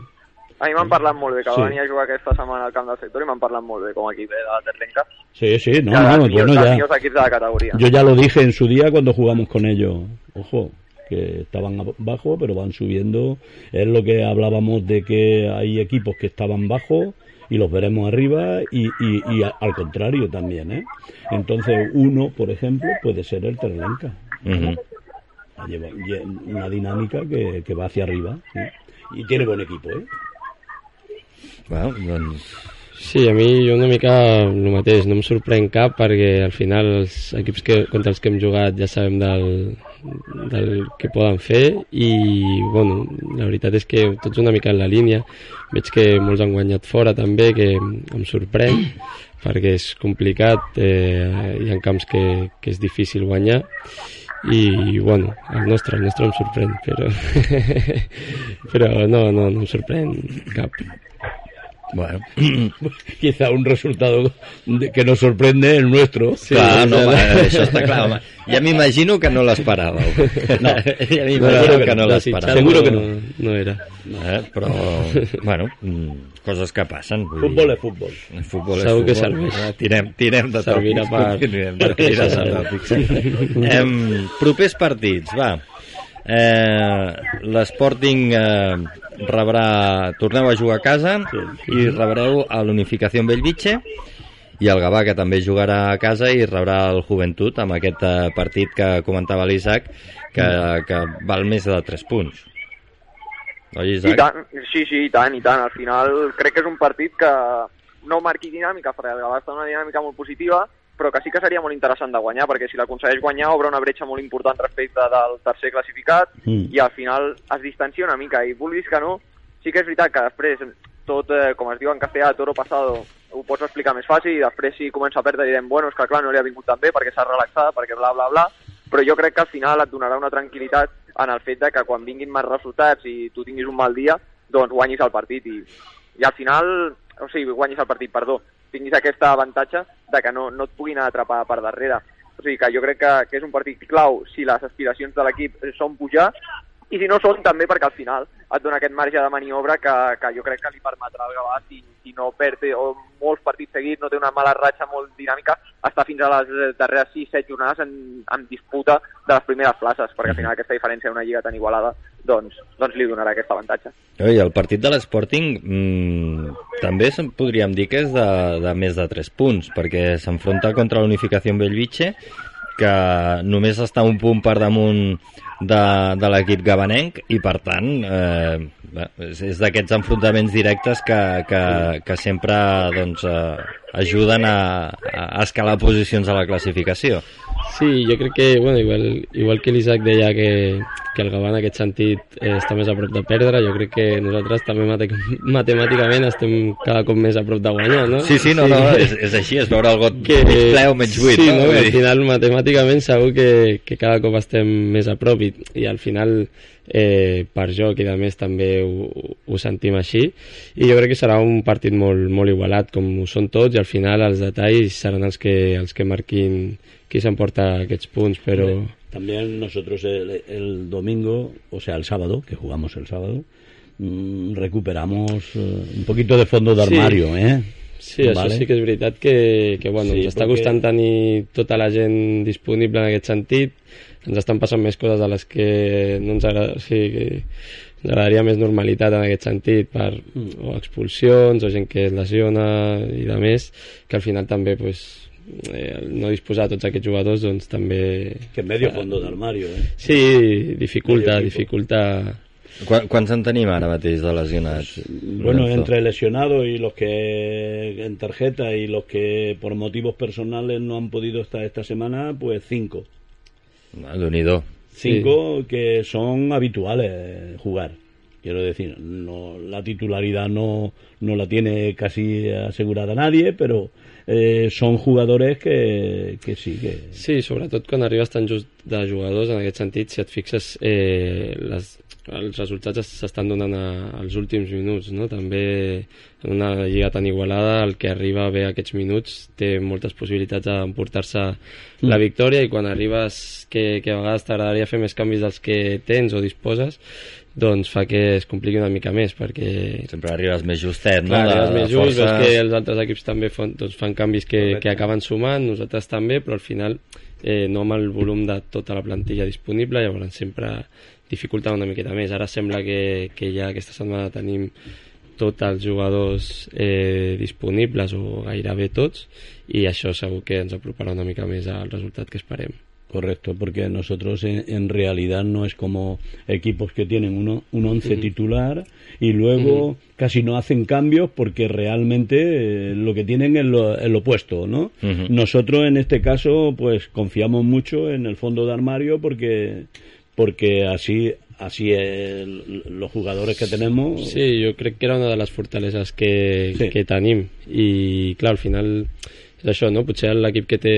F: A mi m'han parlat molt bé, que sí. va venir a jugar aquesta setmana al camp del sector i m'han parlat molt bé com a equip de la Terlenca.
E: Sí, sí, no, no, no bueno, ya.
F: equips de la categoría.
E: Yo ya lo dije en su día cuando jugamos con ellos. Ojo, que estaban abajo, pero van subiendo. Es lo que hablábamos de que hay equipos que estaban bajo y los veremos arriba y, y, y al contrario también, ¿eh? Entonces uno, por ejemplo, puede ser el Terlenca. Uh -huh. Lleva una dinámica que, que va hacia arriba ¿sí? y tiene buen equipo, ¿eh?
C: Bueno, doncs...
D: Sí, a mi una mica el mateix, no em sorprèn cap perquè al final els equips que, contra els que hem jugat ja sabem del, del que poden fer i bueno, la veritat és que tots una mica en la línia. Veig que molts han guanyat fora també que em sorprèn perquè és complicat eh, hi ha camps que, que és difícil guanyar i bueno, el nostre, el nostre em sorprèn però, però no, no, no em sorprèn cap
C: Bueno,
E: Quizá un resultado de- que nos sorprende el nuestro.
C: sí, clar, no, va, això està clar. Home. Ja m'imagino que no l'esperàveu. No, ja m'imagino que no l'esperàveu.
E: Seguro que no.
D: No era.
C: Eh, però, bueno, mm, coses que passen. vull
E: es fútbol.
C: El futbol és
D: Segur que
C: futbol.
D: serveix.
C: Eh, Tirem, tirem de
D: Servirà
C: tòpics.
D: per-
C: continuem
D: per
C: de tirar de. Em, propers partits, va. Eh, L'Sporting eh, rebrà... Torneu a jugar a casa i rebreu a l'Unificació Bellvitge i el Gavà, que també jugarà a casa i rebrà el Joventut amb aquest eh, partit que comentava l'Isaac que, que val més de 3 punts. Oi,
F: I
C: Isaac?
F: tant, sí, sí, i tant, i tant. Al final crec que és un partit que no marqui dinàmica, perquè el Gavà està una dinàmica molt positiva, però que sí que seria molt interessant de guanyar, perquè si l'aconsegueix guanyar obre una bretxa molt important respecte del tercer classificat
E: Mm.
F: i al final es distancia una mica, i vulguis que no, sí que és veritat que després tot, eh, com es diu en castellà, toro pasado, ho pots explicar més fàcil i després si comença a perdre direm, bueno, és que clar, no li ha vingut tan bé perquè s'ha relaxat, perquè bla, bla, bla, però jo crec que al final et donarà una tranquil·litat en el fet de que quan vinguin més resultats i tu tinguis un mal dia, doncs guanyis el partit i, i al final, o sigui, guanyis el partit, perdó, tinguis aquest avantatge de que no, no et puguin atrapar per darrere. O sigui que jo crec que, que és un partit clau si les aspiracions de l'equip són pujar i si no són també perquè al final et dona aquest marge de maniobra que, que jo crec que li permetrà al Gavà si, si no perd o molts partits seguits, no té una mala ratxa molt dinàmica, està fins a les eh, darreres 6-7 jornades en, en disputa de les primeres places, perquè al final aquesta diferència d'una lliga tan igualada doncs, doncs li donarà aquest avantatge.
C: Oi, el partit de l'Sporting mm, també podríem dir que és de, de més de 3 punts, perquè s'enfronta contra l'Unificació Bellvitge, que només està un punt per damunt de, de l'equip gabanenc i per tant eh, és d'aquests enfrontaments directes que, que, que sempre doncs, eh, ajuden a, a escalar posicions a la classificació.
D: Sí, jo crec que, bueno, igual, igual que l'Isaac deia que, que el Gavà en aquest sentit eh, està més a prop de perdre, jo crec que nosaltres també mate matemàticament estem cada cop més a prop de guanyar, no?
C: Sí, sí, no, no, és, és així, és veure el got
D: que...
C: mig ple o mig buit.
D: Sí,
C: no?
D: no? Al final matemàticament segur que, que cada cop estem més a prop i, i al final eh, per joc i de més també ho, ho sentim així i jo crec que serà un partit molt, molt igualat com ho són tots i al final els detalls seran els que, els que marquin qui s'emporta aquests punts però
E: También nosotros el, el domingo, o sea, el sábado, que jugamos el sábado, mm, recuperamos eh, un poquito de fondo de
D: Sí.
E: armario, ¿eh?
D: Sí, això sí que és veritat que, que bueno,
E: Sí,
D: ens està
E: perquè-
D: costant tenir tota la gent disponible en aquest sentit. Ens estan passant més coses de les que no ens agrada, o sigui, que ens agradaria més normalitat en aquest sentit per o expulsions o gent que es lesiona i de més, que al final també pues, eh, no disposar tots aquests jugadors doncs també
E: Que medio fondo de armario, ¿eh?
D: Sí, dificulta, dificulta
C: Quan, quants en tenim ara mateix de lesionats?
E: Bueno, entre lesionados y los que en tarjeta y los que por motivos personales no han podido estar esta semana, pues cinco.
C: Déu-n'hi-do.
E: Cinco que son habituales jugar. Quiero decir, no, la titularidad no, no la tiene casi asegurada nadie, pero eh, son jugadores que, que sí, que...
D: Sí, sobretot quan arribes tan just de jugadors, en aquest sentit, si et fixes, eh, les, els resultats es- s'estan donant a, als últims minuts, no? També en una lliga tan igualada, el que arriba bé a aquests minuts té moltes possibilitats d'emportar-se la victòria i quan arribes que, que a vegades t'agradaria fer més canvis dels que tens o disposes, doncs fa que es compliqui una mica més, perquè
C: Sempre arribes més justet, no?
D: Clar, arribes més just,
C: força.
D: veus que els altres equips també fan, doncs, fan canvis que,
E: Correcte.
D: que acaben sumant, nosaltres també, però al final eh, no amb el volum de tota la plantilla disponible, llavors sempre dificulta una miqueta més. Ara sembla que, que ja aquesta setmana tenim tots els jugadors eh, disponibles o gairebé tots i això segur que ens aproparà una mica més al resultat que esperem.
E: Correcto, porque nosotros en, en realidad no es como equipos que tienen uno, un once titular y luego casi no hacen cambios porque realmente eh, lo que tienen es lo, es lo opuesto, ¿no?
C: Ujú.
E: Nosotros en este caso pues confiamos mucho en el fondo de armario porque porque así así es, los jugadores que tenemos
D: Sí, jo crec que era una de les fortaleses que,
E: Sí.
D: que tenim i clar, al final és això, no? potser l'equip que té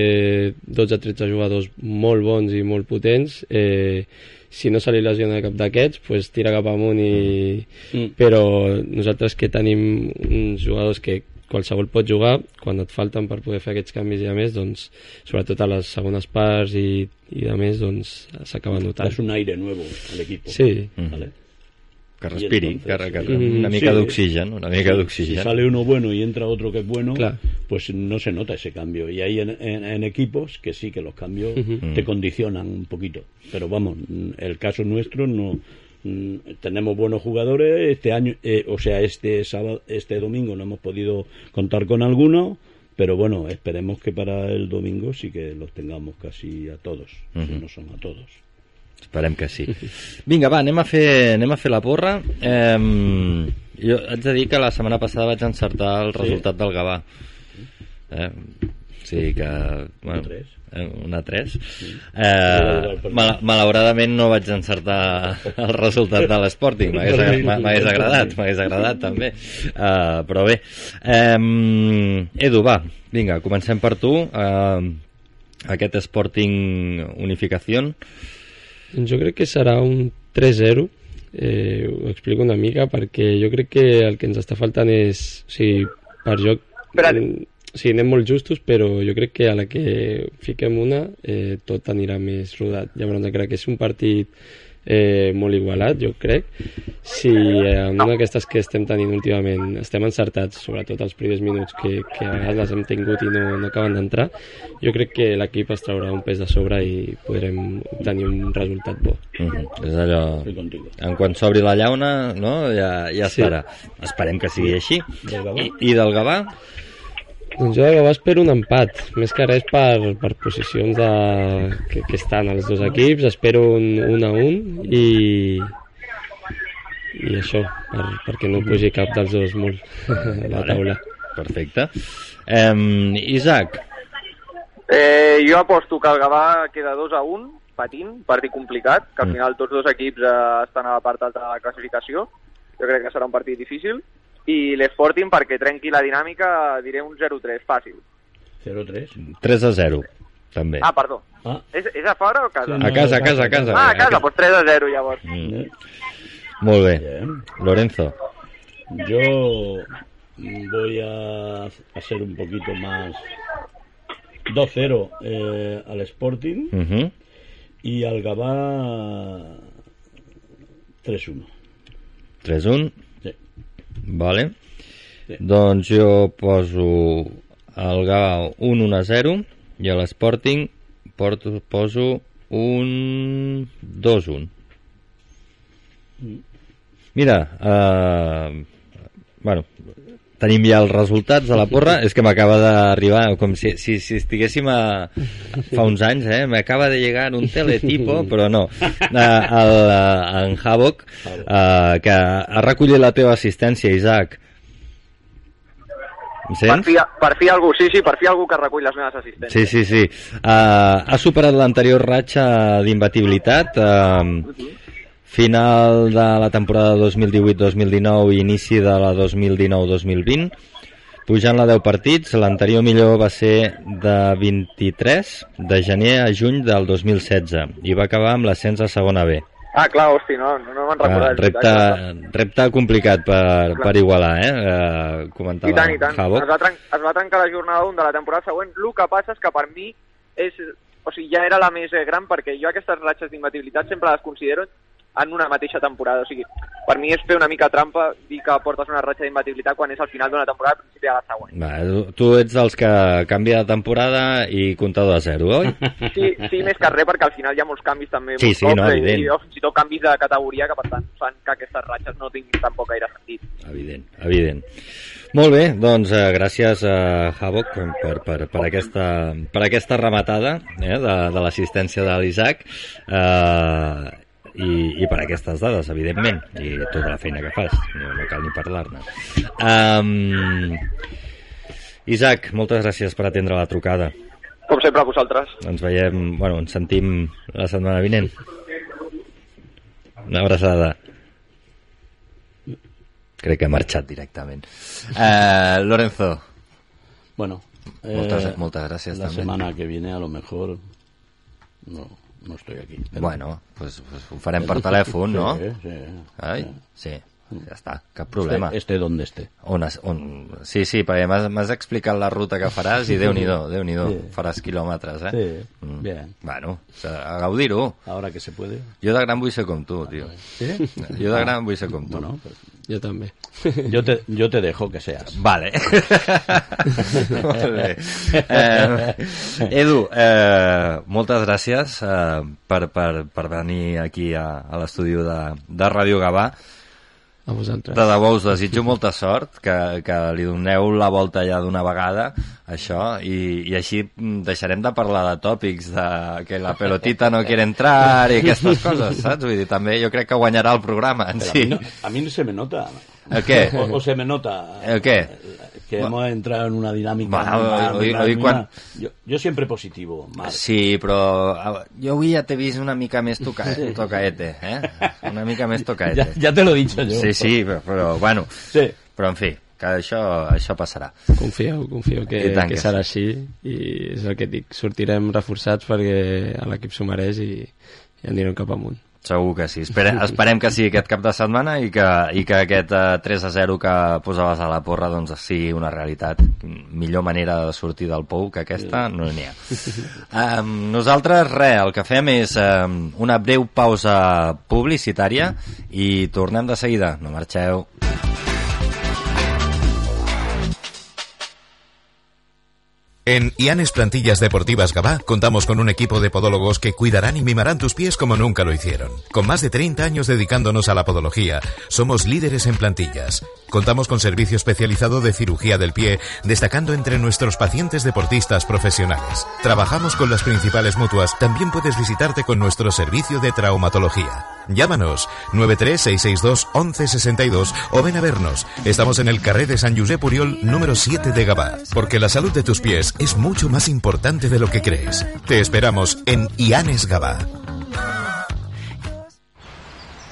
D: 12-13 jugadors molt bons i molt potents, eh, si no se li lesiona cap d'aquests, pues tira cap amunt i... Mm. Però nosaltres que tenim uns jugadors que qualsevol pot jugar, quan et falten per poder fer aquests canvis i a més, doncs, sobretot a les segones parts i, i a més, doncs, s'acaba notant.
E: És un aire nuevo al equip.
D: Sí.
E: Mm. ¿Vale?
C: Que respiri,
E: entonces,
C: que, que,
D: mm,
C: una mica
E: sí.
C: d'oxigen, una mica
E: Si
C: d'oxigen.
E: sale uno bueno y entra otro que es bueno,
D: Claro.
E: pues no se nota ese cambio. Y hay en, en- en equipos que sí, que los cambios
D: Ujú.
E: te condicionan un poquito. Pero vamos, el caso nuestro no mm, tenemos buenos jugadores. Este año, eh, o sea, este sábado, este domingo no hemos podido contar con alguno. Pero bueno, esperemos que para el domingo sí que los tengamos casi a todos, si
C: Ujú.
E: no son a todos.
C: Esperem que sí. Vinga, va, anem a fer, anem a fer la porra. Eh, jo haig de dir que la setmana passada vaig encertar el
E: Sí?
C: resultat del Gavà. Eh, sí que... Bueno,
E: tres.
C: eh, una 3.
E: Era
C: Eh, mal, malauradament no vaig encertar el resultat de l'Sporting. M'hagués agra- m'ha- m'hagués agradat, m'hagués agradat també. Eh, però bé. Eh, Edu, va, vinga, comencem per tu. Eh, aquest Sporting Unificación.
D: Jo crec que serà un 3-0 eh, ho explico una mica perquè jo crec que el que ens està faltant és o sigui, per joc
F: Espera't.
D: Mm, o sigui, anem molt justos però jo crec que a la que fiquem una eh, tot anirà més rodat llavors crec que és un partit eh, molt igualat, jo crec si eh, en una d'aquestes que estem tenint últimament estem encertats, sobretot els primers minuts que, que a vegades les hem tingut i no, no acaben d'entrar, jo crec que l'equip es traurà un pes de sobre i podrem obtenir un resultat bo.
C: Uh -huh. És allò... En quan s'obri la llauna, no? ja, ja
D: Sí.
C: estarà. Esperem que sigui així.
E: Del Gavà?
C: I, I del Gavà?
D: Doncs jo Gavà espero un empat, més que res per, per posicions de, que, que estan els dos equips, espero un, un a un i, i això, per, perquè no pugi cap dels dos molt a la taula.
C: Perfecte. Um, Isaac,
F: Eh, jo aposto que el Gavà queda 2 a 1, patint, partit complicat, que al
C: Mm.
F: final tots dos equips eh, estan a la part alta de la classificació. Jo crec que serà un partit difícil. I l'Sporting, perquè trenqui la dinàmica, diré un 0-3, fàcil.
E: 0-3.
C: 3 a 0, també.
F: Ah, perdó.
E: Ah,
F: És, és a fora o a casa?
C: A casa, a casa, a casa.
F: Ah, a casa, doncs 3 a 0 llavors.
C: Mm. Molt bé.
E: bien.
C: Lorenzo.
E: Yo voy a, a ser un poquito más 2-0 eh, al Sporting
C: Uh -huh.
E: y al Gabá 3-1.
C: 3-1. Vale.
E: Sí.
C: Doncs jo poso al Gavà un 1 a 0 i a l'Sporting porto, poso un 2-1. Mira, eh, bueno, tenim ja els resultats de la porra, és que m'acaba d'arribar, com si, si, si estiguéssim a, fa uns anys, eh? m'acaba de llegar un teletipo, però no, el, eh, en Havok, eh, que ha recollit la teva assistència, Isaac. Em
F: Per fi, per fi algú, sí, sí, per fi algú que recull les meves assistències.
C: Sí, sí, sí. Uh, ha superat l'anterior ratxa d'imbatibilitat. Uh, final de la temporada 2018-2019 i inici de la 2019-2020. Pujant la 10 partits, l'anterior millor va ser de 23 de gener a juny del 2016 i va acabar amb l'ascens a segona B.
F: Ah, clar, hosti, no, no, me'n recordat.
C: repte, repte complicat per, per igualar, eh? Uh, comentava
F: I tant, i tant. Es
C: Havok.
F: va, es va trencar la jornada 1 de la temporada següent. El que passa és que per mi és, o sigui, ja era la més eh, gran perquè jo aquestes ratxes d'imbatibilitat sempre les considero en una mateixa temporada. O sigui, per mi és fer una mica trampa dir que portes una ratxa d'imbatibilitat quan és al final d'una temporada i principi de la següent.
C: Va, tu- tu ets dels que canvia de temporada i comptador a zero, oi?
F: Sí, sí, més que res perquè al final hi ha molts canvis també.
C: Sí, sí,
F: cops,
C: no,
F: i-
C: evident.
F: I, o fins i tot canvis de categoria que per tant fan que aquestes ratxes no tinguin tampoc gaire sentit.
C: Evident, evident. Molt bé, doncs eh, gràcies a Havok per, per, per, aquesta, per aquesta rematada eh, de, de l'assistència de l'Isaac eh, i, i per aquestes dades, evidentment, i tota la feina que fas, no, no cal ni parlar-ne. Um, Isaac, moltes gràcies per atendre la trucada.
F: Com sempre, a vosaltres.
C: Ens veiem, bueno, ens sentim la setmana vinent. Una abraçada. Crec que ha marxat directament. Uh, Lorenzo,
E: Bueno,
C: Moltes, moltes gràcies
E: La
C: també.
E: semana que viene a lo mejor no, no estoy aquí. Pero-
C: Bueno, pues, pues ho farem per telèfon, no?
E: Sí, sí.
C: Ai, sí, ja està, cap problema.
E: Esté, esté donde esté.
C: On, es- on... Sí, sí, perquè m'has explicat la ruta que faràs i déu-n'hi-do, déu nhi déu
E: Sí.
C: faràs quilòmetres, eh?
E: Sí, bien.
C: Bueno, a gaudir-ho.
E: Ahora que se puede.
C: Jo de gran vull ser com tu, tio.
E: ¿Sí?
C: Jo de gran vull ser com tu.
E: Bueno, pues,
D: Jo també.
E: yo, te, yo te dejo que seas.
C: Vale. Eh, Edu, eh, moltes gràcies eh, per, per, per venir aquí a, a l'estudi de, de Ràdio Gavà.
D: A vosaltres.
C: De debò us desitjo molta sort, que, que li doneu la volta ja d'una vegada, això, i, i així mm, deixarem de parlar de tòpics, de que la pelotita no quiere entrar i aquestes coses, saps? Vull dir, també jo crec que guanyarà el programa en si.
E: a, mí no, a mí no se me nota.
C: ¿El qué?
E: O, o se me nota.
C: ¿El qué?
E: Que hemos entrado en una dinámica.
C: Bueno,
E: muy mal,
C: hoy-
E: mal,
C: hoy
E: muy
C: cuan-
E: mal. yo, yo siempre positivo, mal.
C: Sí, però jo avui ja t'he vist una mica més toca, tocaete, eh? Una mica més tocaete.
E: Ya, ya te lo he dicho yo.
C: Sí, sí, però, però bueno,
E: Sí.
C: però en fi, que això, això passarà.
D: Confieu, confieu que, que
C: que
D: serà així i és el que dic, sortirem reforçats perquè l'equip s'ho mereix i, i anirem cap amunt.
C: Segur que sí. Espere, esperem que sigui aquest cap de setmana i que, i que aquest eh, 3 a 0 que posaves a la porra doncs sigui una realitat. Millor manera de sortir del pou que aquesta no n'hi ha. Um, nosaltres, res, el que fem és um, una breu pausa publicitària i tornem de seguida. No marxeu.
A: En Ianes Plantillas Deportivas Gabá contamos con un equipo de podólogos que cuidarán y mimarán tus pies como nunca lo hicieron. Con más de 30 años dedicándonos a la podología, somos líderes en plantillas. Contamos con servicio especializado de cirugía del pie, destacando entre nuestros pacientes deportistas profesionales. Trabajamos con las principales mutuas, también puedes visitarte con nuestro servicio de traumatología. Llámanos 936621162 o ven a vernos. Estamos en el carré de San Josep Puriol número 7 de Gabá, porque la salud de tus pies es mucho más importante de lo que crees. Te esperamos en Ianes Gabá.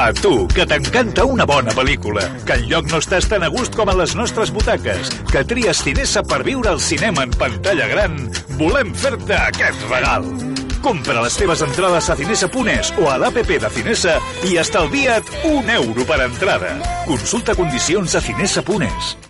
G: A tu, que t'encanta una bona pel·lícula, que enlloc no estàs tan a gust com a les nostres butaques, que tries Cinesa per viure al cinema en pantalla gran, volem fer-te aquest regal. Compra les teves entrades a cinesa.es o a l'APP de Cinesa i estalvia't un euro per entrada. Consulta condicions a cinesa.es.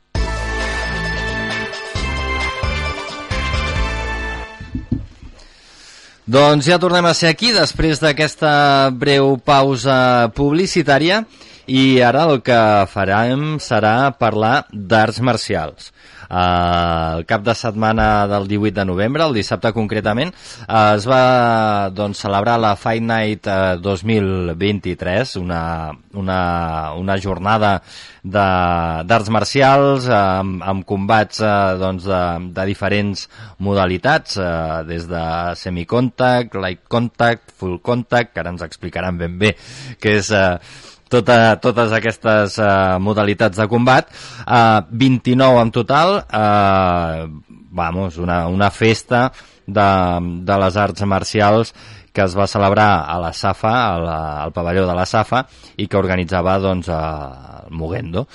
C: Doncs ja tornem a ser aquí després d'aquesta breu pausa publicitària i ara el que farem serà parlar d'arts marcials. El cap de setmana del 18 de novembre, el dissabte concretament, uh, es va doncs, celebrar la Fight Night uh, 2023, una, una, una jornada d'arts marcials eh, amb, amb combats eh, doncs de, de diferents modalitats, eh, des de semicontact, light contact, full contact, que ara ens explicaran ben bé què és eh, tota, totes aquestes eh, modalitats de combat. Eh, 29 en total, eh, vamos, una, una festa de, de les arts marcials que es va celebrar a la Safa, a la, al pavelló de la Safa, i que organitzava doncs, a, el Mogendo.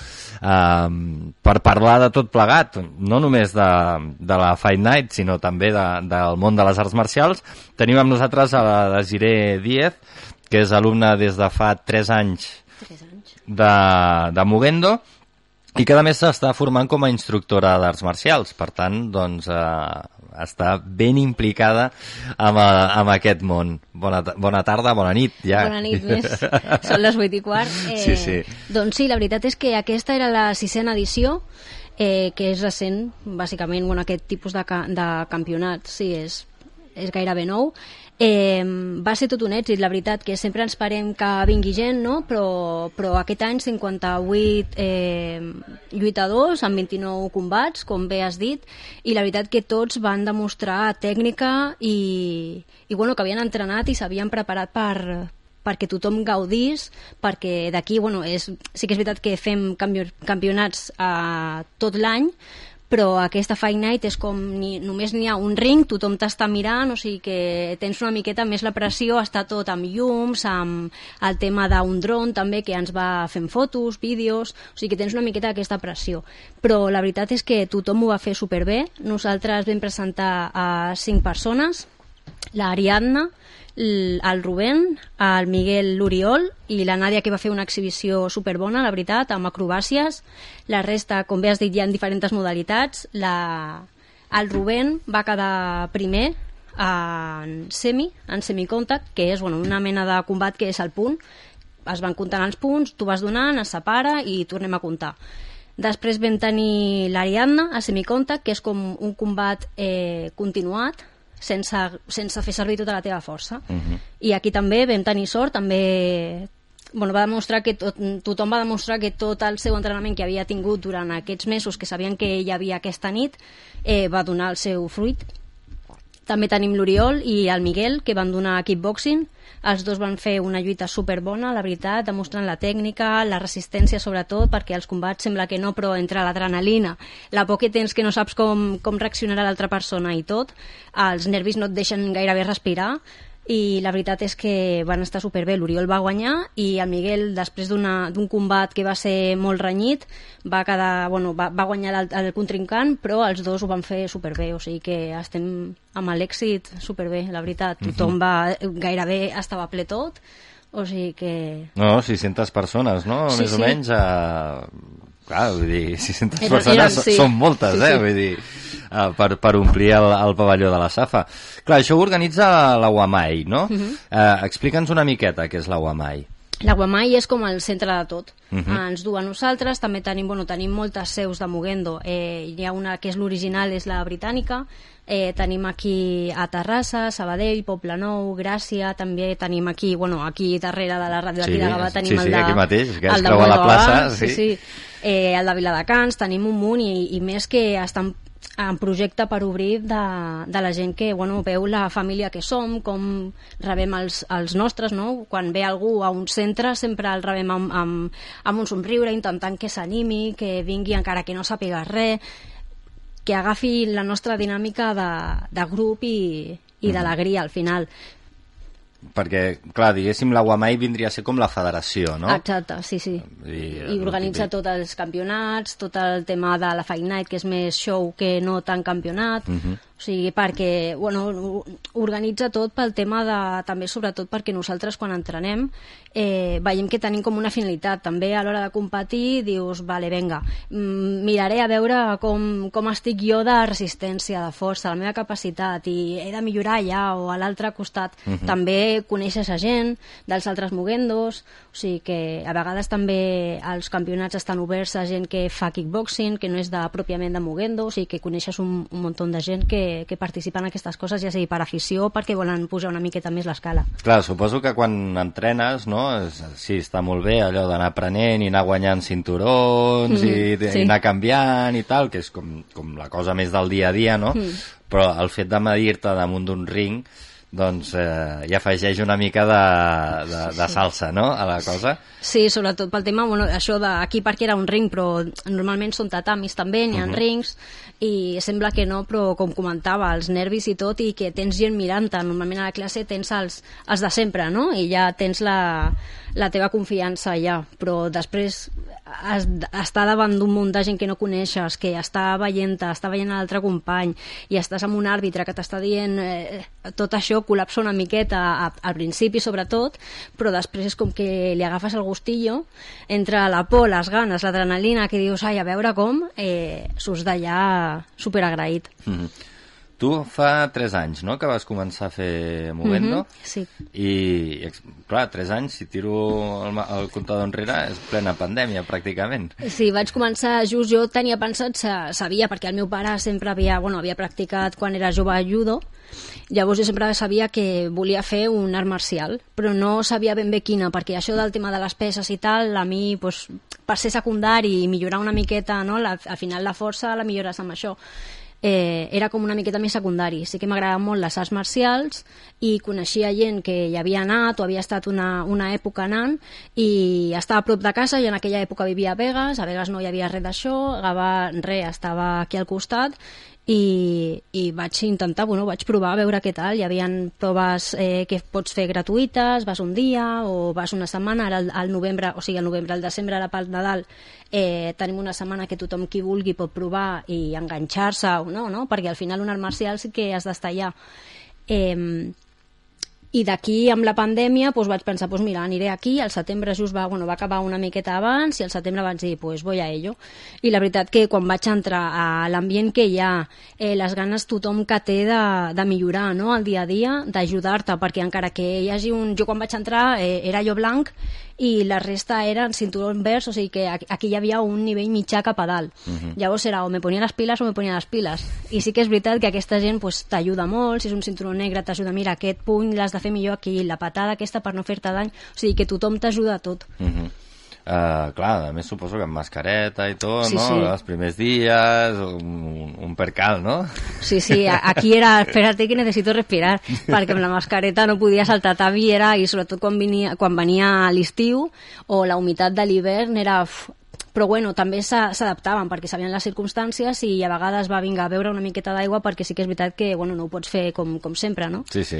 C: Um, per parlar de tot plegat, no només de, de la Fight Night, sinó també de, del món de les arts marcials, tenim amb nosaltres a la Desiree Díez, que és alumna des de fa 3 anys, de, de Mogendo, i que a més s'està formant com a instructora d'arts marcials. Per tant, doncs, eh, està ben implicada amb, a, amb aquest món. Bona, bona tarda, bona nit, ja.
H: Bona nit, més. Són les 8 i quart.
C: Eh, sí, sí.
H: Doncs sí, la veritat és que aquesta era la sisena edició, eh, que és recent, bàsicament, bueno, aquest tipus de, ca de campionat, sí, és, és gairebé nou. Eh, va ser tot un èxit, la veritat, que sempre ens parem que vingui gent, no? però, però aquest any 58 eh, lluitadors amb 29 combats, com bé has dit, i la veritat que tots van demostrar tècnica i, i bueno, que havien entrenat i s'havien preparat per, perquè tothom gaudís, perquè d'aquí, bueno, és, sí que és veritat que fem campionats eh, tot l'any, però aquesta Fight Night és com ni, només n'hi ha un ring, tothom t'està mirant, o sigui que tens una miqueta més la pressió, està tot amb llums, amb el tema d'un dron també que ens va fent fotos, vídeos, o sigui que tens una miqueta aquesta pressió. Però la veritat és que tothom ho va fer superbé, nosaltres vam presentar a cinc persones, l'Ariadna, el Rubén, el Miguel l'Oriol i la Nàdia que va fer una exhibició superbona, la veritat, amb acrobàcies. La resta, com bé has dit, hi ha diferents modalitats. La... El Rubén va quedar primer en semi, en semicontact, que és bueno, una mena de combat que és el punt. Es van comptant els punts, tu vas donant, es separa i tornem a comptar. Després vam tenir l'Ariadna a semicontact, que és com un combat eh, continuat, sense, sense fer servir tota la teva força. Uh -huh. I aquí també vam tenir sort, també bueno, va demostrar que tot, tothom va demostrar que tot el seu entrenament que havia tingut durant aquests mesos que sabien que hi havia aquesta nit eh, va donar el seu fruit també tenim l'Oriol i el Miguel, que van donar kickboxing. Els dos van fer una lluita superbona, la veritat, demostrant la tècnica, la resistència sobretot, perquè els combats sembla que no, però entre l'adrenalina, la por que tens que no saps com, com reaccionarà l'altra persona i tot, els nervis no et deixen gairebé respirar, i la veritat és que van estar superbé. L'Oriol va guanyar i el Miguel, després d'un combat que va ser molt renyit, va, quedar, bueno, va, va guanyar el, el contrincant, però els dos ho van fer superbé, o sigui que estem amb l'èxit superbé, la veritat. Mhm. Tothom va, gairebé estava ple tot, o sigui que...
C: No, 600 persones, no? Sí, Més sí. o menys a... Clar, vull dir, 600 eren, persones eren, sí. són moltes, sí, eh? Sí. Vull dir, uh, per, per omplir el, el pavelló de la Safa. Clar, això ho organitza la UAMAI, no? Uh -huh. uh, Explica'ns una miqueta què és la UAMAI.
H: La UAMAI és com el centre de tot. Uh -huh. Ens du a nosaltres, també tenim, bueno, tenim moltes seus de Moguendo. Eh, hi ha una que és l'original, és la britànica, eh, tenim aquí a Terrassa, Sabadell, Poblenou, Gràcia, també tenim aquí, bueno, aquí darrere de la ràdio
C: sí,
H: de Gavà tenim
C: sí, sí,
H: el de...
C: aquí mateix, que es troba a la plaça.
H: Sí, sí. sí. Eh, el de Viladecans, tenim un munt i, i més que estan en projecte per obrir de, de la gent que bueno, veu la família que som, com rebem els, els nostres, no? Quan ve algú a un centre sempre el rebem amb, amb, amb un somriure, intentant que s'animi, que vingui encara que no sàpiga res, que agafi la nostra dinàmica de, de grup i, i mm-hmm. d'alegria al final
C: perquè, clar, diguéssim, la UAMAI vindria a ser com la federació, no?
H: Exacte, sí, sí. I, I organitza tots els campionats, tot el tema de la Fight Night, que és més show que no tant campionat. Uh mhm. -huh. O sigui, perquè, bueno, organitza tot pel tema de, també sobretot perquè nosaltres quan entrenem eh, veiem que tenim com una finalitat. També a l'hora de competir dius, vale, venga, mm, miraré a veure com, com estic jo de resistència, de força, la meva capacitat i he de millorar allà o a l'altre costat. Uh mhm. -huh. També coneixes a gent dels altres moguendos, o sigui que a vegades també els campionats estan oberts a gent que fa kickboxing, que no és de, pròpiament de moguendo, o sigui que coneixes un, un munt de gent que que, participen en aquestes coses, ja sigui per afició o perquè volen pujar una miqueta més l'escala.
C: Clar, suposo que quan entrenes, no, sí, està molt bé allò d'anar aprenent i anar guanyant cinturons mm -hmm, i, sí. i anar canviant i tal, que és com, com la cosa més del dia a dia, no? Mm. Però el fet de medir-te damunt d'un ring doncs eh, hi afegeix una mica de, de, de salsa, no?, a la cosa.
H: Sí, sobretot pel tema, bueno, això d'aquí perquè era un ring, però normalment són tatamis també, n'hi ha uh mhm. -huh. rings, i sembla que no, però com comentava, els nervis i tot, i que tens gent mirant-te. Normalment a la classe tens els, els de sempre, no? I ja tens la, la teva confiança allà, però després has, estar davant d'un munt de gent que no coneixes, que està veient està veient l'altre company, i estàs amb un àrbitre que t'està dient eh, tot això col·lapsa una miqueta a, al principi sobretot, però després és com que li agafes el gustillo entre la por, les ganes, l'adrenalina que dius, ai, a veure com eh, surts d'allà superagraït
C: mm -hmm. Tu fa 3 anys, no?, que vas començar a fer Movendo.
H: Mhm, sí.
C: I, clar, 3 anys, si tiro el, el comptador enrere, és plena pandèmia, pràcticament.
H: Sí, vaig començar just, jo tenia pensat, sa- sabia, perquè el meu pare sempre havia, bueno, havia practicat quan era jove judo, llavors jo sempre sabia que volia fer un art marcial, però no sabia ben bé quina, perquè això del tema de les peces i tal, a mi, pues, per ser secundari i millorar una miqueta, no? la, al final la força la millores amb això. Eh, era com una miqueta més secundari. Sí que m'agradaven molt les arts marcials i coneixia gent que hi havia anat o havia estat una, una època anant i estava a prop de casa i en aquella època vivia a Vegas, a Vegas no hi havia res d'això, Gavà res, estava aquí al costat i, i vaig intentar, bueno, vaig provar a veure què tal, hi havia proves eh, que pots fer gratuïtes, vas un dia o vas una setmana, ara al, novembre, o sigui, al novembre, al desembre, ara pel Nadal, eh, tenim una setmana que tothom qui vulgui pot provar i enganxar-se o no, no? perquè al final un art marcial sí que has d'estar allà. Eh, i d'aquí, amb la pandèmia, doncs vaig pensar, doncs mira, aniré aquí, al setembre just va, bueno, va acabar una miqueta abans i al setembre vaig dir, pues voy a ello. I la veritat que quan vaig entrar a l'ambient que hi ha, eh, les ganes tothom que té de, de millorar no? el dia a dia, d'ajudar-te, perquè encara que hi hagi un... Jo quan vaig entrar eh, era jo blanc i la resta eren cinturons verds, o sigui que aquí hi havia un nivell mitjà cap a dalt.
I: Mhm.
H: Llavors era o me ponia les piles o me ponia les piles. I sí que és veritat que aquesta gent pues, t'ajuda molt, si és un cinturó negre t'ajuda, mira, aquest puny l'has de fer millor aquí, la patada aquesta per no fer-te dany, o sigui que tothom t'ajuda a tot.
C: Uh -huh. Uh, clar, a més suposo que amb mascareta i tot,
H: Sí,
C: no?
H: sí.
C: Els primers dies, un, un percal, no?
H: Sí, sí, aquí era, espérate que necesito respirar, perquè amb la mascareta no podia saltar tavi, era, i sobretot quan venia, quan venia l'estiu o la humitat de l'hivern era... Uf, però bueno, també s'a- s'adaptaven perquè sabien les circumstàncies i a vegades va vinga a beure una miqueta d'aigua perquè sí que és veritat que bueno, no ho pots fer com, com sempre, no?
C: Sí, sí.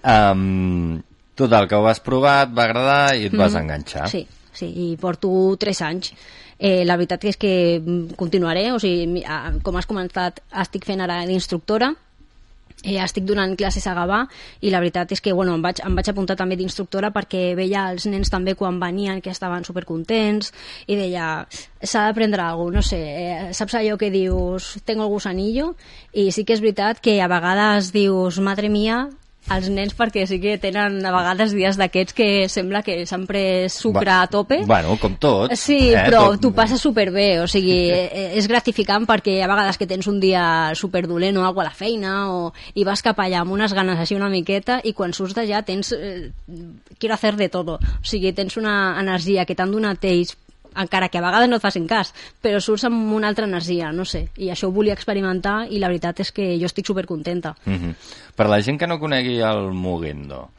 C: Um, total, que ho vas provar, et va agradar i et vas
H: Mhm.
C: enganxar.
H: Sí, sí, i porto 3 anys. Eh, la veritat és que mm, continuaré, o sigui, com has comentat, estic fent ara d'instructora, eh, estic donant classes a Gavà i la veritat és que bueno, em, vaig, em vaig apuntar també d'instructora perquè veia els nens també quan venien que estaven supercontents i deia, s'ha d'aprendre alguna no sé, eh, saps allò que dius tengo el gusanillo i sí que és veritat que a vegades dius, madre mia els nens perquè sí que tenen a vegades dies d'aquests que sembla que s'han pres sucre a tope
C: Bueno, com tot.
H: Sí,
C: eh?
H: però
C: Tot-
H: t'ho passes superbé, o sigui, eh, és gratificant perquè a vegades que tens un dia superdolent o alguna a la feina o, i vas cap allà amb unes ganes així una miqueta i quan surts d'allà tens... Eh, quiero hacer de todo. O sigui, tens una energia que t'han donat ells encara que a vegades no et facin cas, però surts amb una altra energia, no sé, i això ho volia experimentar i la veritat és que jo estic supercontenta.
C: Mhm. Per la gent que no conegui el Mugendo,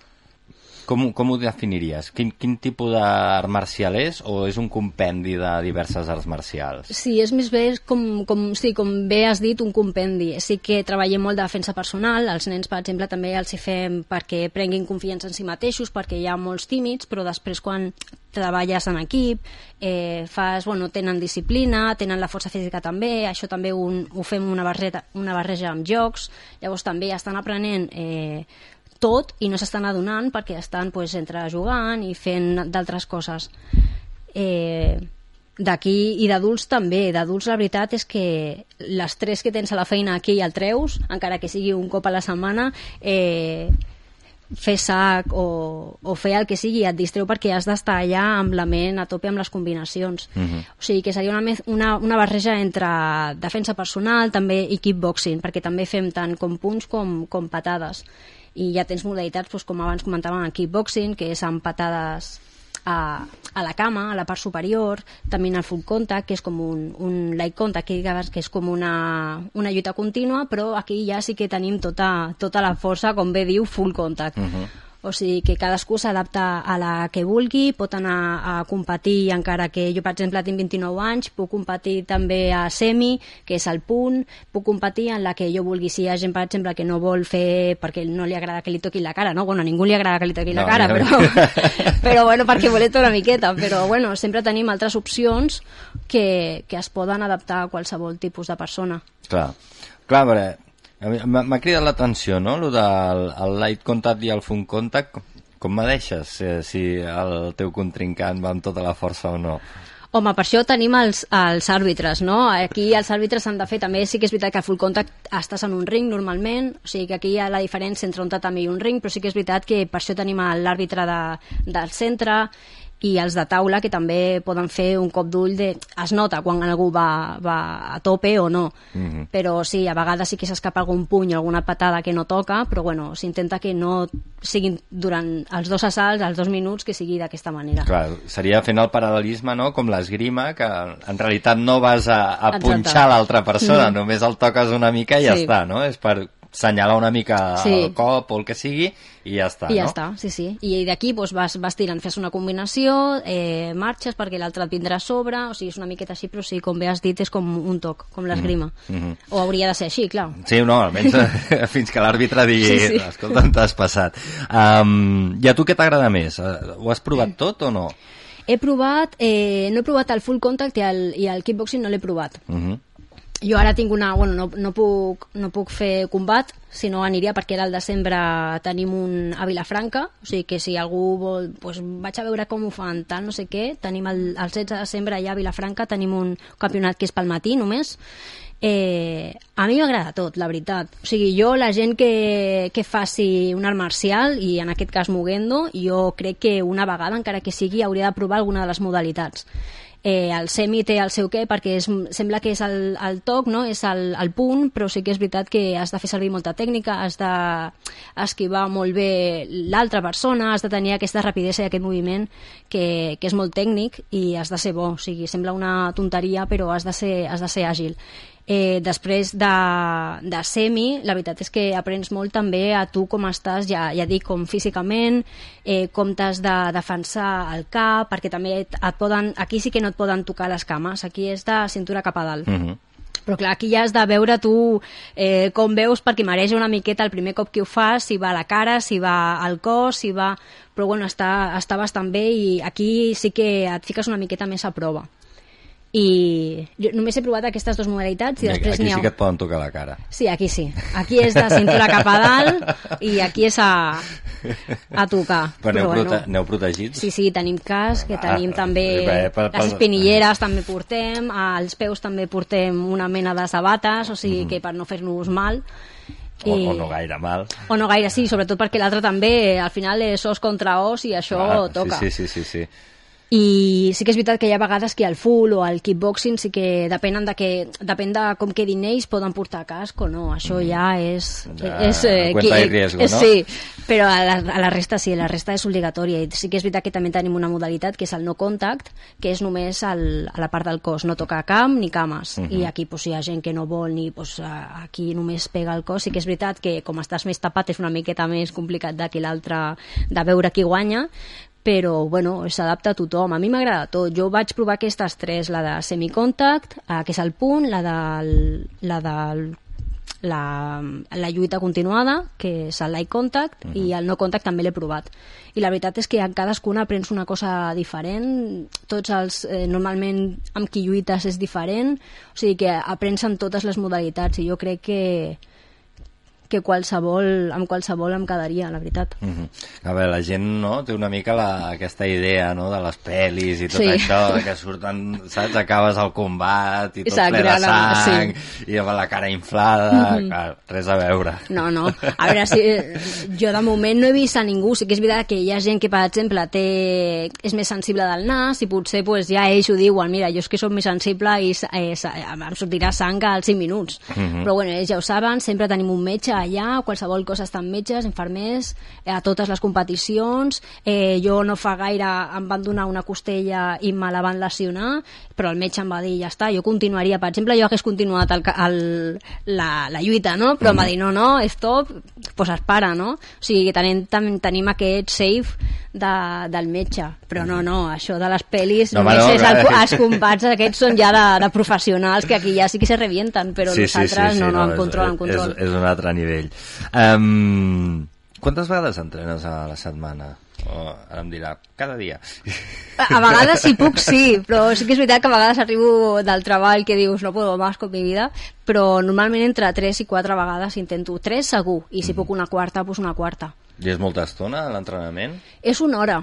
C: com, com ho definiries? Quin, quin tipus d'art marcial és o és un compendi de diverses arts marcials?
H: Sí, és més bé com, com, sí, com bé has dit, un compendi. Sí que treballem molt de defensa personal, els nens, per exemple, també els hi fem perquè prenguin confiança en si mateixos, perquè hi ha molts tímids, però després quan treballes en equip, eh, fas, bueno, tenen disciplina, tenen la força física també, això també un, ho fem una barreta, una barreja amb jocs, llavors també estan aprenent eh, tot i no s'estan adonant perquè estan pues, entre jugant i fent d'altres coses. Eh, d'aquí i d'adults també. D'adults la veritat és que l'estrès que tens a la feina aquí el treus, encara que sigui un cop a la setmana, eh, fer sac o, o fer el que sigui et distreu perquè has d'estar allà amb la ment a tope amb les combinacions. O sigui que seria una, una, una barreja entre defensa personal també i kickboxing, perquè també fem tant com punts com, com patades. I ja tens modalitats, doncs, com abans comentàvem, en kickboxing, que és amb patades a, a la cama, a la part superior, també en el full contact, que és com un, un light contact, que, que és com una, una lluita contínua, però aquí ja sí que tenim tota, tota la força, com bé diu, full contact. O sigui que cadascú s'adapta a la que vulgui, pot anar a competir, encara que jo, per exemple, tinc 29 anys, puc competir també a semi, que és el punt, puc competir en la que jo vulgui. Si hi ha gent, per exemple, que no vol fer perquè no li agrada que li toquin la cara, no? Bueno, a ningú li agrada que li toquin la
C: No,
H: cara,
C: a mi
H: però, però bueno, perquè molesta una miqueta. Però bueno, sempre tenim altres opcions que, que es poden adaptar a qualsevol tipus de persona.
C: Clar, clar, perquè m'ha cridat l'atenció, no?, lo del el light contact i el fun contact. Com me deixes eh, si el teu contrincant va amb tota la força o no?
H: Home, per això tenim els, els àrbitres, no? Aquí els àrbitres s'han de fer també, sí que és veritat que a full contact estàs en un ring normalment, o sigui que aquí hi ha la diferència entre un tatami i un ring, però sí que és veritat que per això tenim l'àrbitre de, del centre, i els de taula que també poden fer un cop d'ull de... es nota quan algú va, va a tope o no
C: Mm -hmm.
H: però sí, a vegades sí que s'escapa algun puny o alguna patada que no toca però bueno, s'intenta que no siguin durant els dos assalts, els dos minuts que sigui d'aquesta manera
C: Clar, seria fent el paral·lelisme, no?, com l'esgrima, que en realitat no vas a, a punxar l'altra persona,
H: No.
C: només el toques una mica i ja
H: Sí.
C: està, no? És per senyalar una mica
H: Sí.
C: el cop o el que sigui i ja està,
H: I ja
C: no?
H: està, sí, sí. I d'aquí doncs, vas, vas tirant, fes una combinació, eh, marxes perquè l'altre et vindrà a sobre, o sigui, és una miqueta així, però sí, com bé has dit, és com un toc, com l'esgrima.
C: Mm -hmm.
H: O hauria de ser així, clar.
C: Sí, no, almenys eh, fins que l'àrbitre digui
H: Sí, sí.
C: escolta, t'has passat. Um, I a tu què t'agrada més? Eh, Ho has provat tot o no?
H: He provat, eh, no he provat el full contact i el, i el kickboxing no l'he provat.
C: Uh -huh.
H: Jo ara tinc una... Bueno, no, no, puc, no puc fer combat, si no aniria perquè ara al desembre tenim un a Vilafranca, o sigui que si algú vol... Pues vaig a veure com ho fan, tal, no sé què. Tenim el, el 16 de desembre allà a Vilafranca, tenim un campionat que és pel matí només. Eh, a mi m'agrada tot, la veritat. O sigui, jo, la gent que, que faci un art marcial, i en aquest cas Mugendo, jo crec que una vegada, encara que sigui, hauria de provar alguna de les modalitats eh, el semi té el seu què perquè és, sembla que és el, el toc, no? és el, el punt, però sí que és veritat que has de fer servir molta tècnica, has d'esquivar molt bé l'altra persona, has de tenir aquesta rapidesa i aquest moviment que, que és molt tècnic i has de ser bo, o sigui, sembla una tonteria però has de ser, has de ser àgil. Eh, després de, de semi, la veritat és que aprens molt també a tu com estàs, ja, ja dic, com físicament, eh, com t'has de defensar el cap, perquè també et, et poden, aquí sí que no et poden tocar les cames, aquí és de cintura cap a dalt.
C: Uh -huh.
H: Però clar, aquí ja has de veure tu eh, com veus, perquè mareja una miqueta el primer cop que ho fas, si va a la cara, si va al cos, si va... Però bueno, està, està bastant bé i aquí sí que et fiques una miqueta més a prova. I jo només he provat aquestes dues modalitats i després
C: Aquí
H: n'hi ha...
C: sí que et poden tocar la cara.
H: Sí, aquí sí. Aquí és de cintura cap a dalt i aquí és a, a tocar.
C: Però aneu,
H: bueno.
C: prote aneu protegits?
H: Sí, sí, tenim casc, que
C: Ah,
H: tenim també
C: bé, per- per-
H: les espinilleres també portem, als peus també portem una mena de sabates, o sigui que per no fer-nos mal.
C: Mhm. O, o no gaire mal.
H: O no gaire, sí, sobretot perquè l'altre també, al final és os contra os i això
C: Ah,
H: toca.
C: Sí, sí, sí, sí, sí.
H: I sí que és veritat que hi ha vegades que al full o al kickboxing sí que depenen de que, depèn de com quedin ells, poden portar casc o no. Això ja és...
C: Ja,
H: és
C: cuenta y riesgo, no?
H: Sí, però a la, a la resta sí, la resta és obligatòria. I sí que és veritat que també tenim una modalitat que és el no contact, que és només el, a la part del cos, no tocar camp ni cames.
C: Mhm.
H: I aquí pues, hi ha gent que no vol ni pues, aquí només pega el cos. Sí que és veritat que com estàs més tapat és una miqueta més complicat de que l'altre de veure qui guanya, però bueno, s'adapta a tothom. A mi m'agrada tot. Jo vaig provar aquestes tres, la de semicontact, eh, que és el punt, la del, la del la, la lluita continuada, que és el light contact, i el no contact també l'he provat. I la veritat és que en cadascuna aprens una cosa diferent, tots els, eh, normalment amb qui lluites és diferent, o sigui que aprens en totes les modalitats, i jo crec que que qualsevol, amb qualsevol em quedaria, la veritat.
C: Uh -huh. A veure, la gent no, té una mica la, aquesta idea no, de les pel·lis i tot
H: Sí.
C: això, que surten, saps, acabes el combat i tot
H: Sang,
C: ple de sang,
H: sí.
C: i amb la cara inflada,
H: Mhm.
C: clar, res a veure.
H: No, no. A veure, si, jo de moment no he vist a ningú. Sí que és veritat que hi ha gent que, per exemple, té, és més sensible del nas i potser pues, ja ells ho diuen. Mira, jo és que soc més sensible i eh, em sortirà sang als 5 minuts.
I: Mhm.
H: Però bueno, ells ja ho saben, sempre tenim un metge allà, qualsevol cosa estan metges, infermers, eh, a totes les competicions. Eh, jo no fa gaire em van donar una costella i me la van lesionar, però el metge em va dir, ja està, jo continuaria. Per exemple, jo hagués continuat el, el, la, la lluita, no? Però em va dir, no, no, stop, pues es para, no? O sigui, tenim, tenim aquest safe de, del metge. Però no, no, això de les pel·lis,
C: No,
H: no, només
C: no,
H: és el, els combats aquests són ja de, de professionals, que aquí ja sí que se revienten, però nosaltres no, no, en
C: és-
H: control, en control.
C: És, és un altre nivell. Um, quantes vegades entrenes a la setmana? O, ara em dirà, cada dia.
H: A vegades si puc sí, però sí que és veritat que a vegades arribo del treball que dius no puedo más con mi vida, però normalment entre 3 i 4 vegades intento 3 segur, i si puc una quarta, doncs una quarta.
C: I és molta estona l'entrenament?
H: És una hora,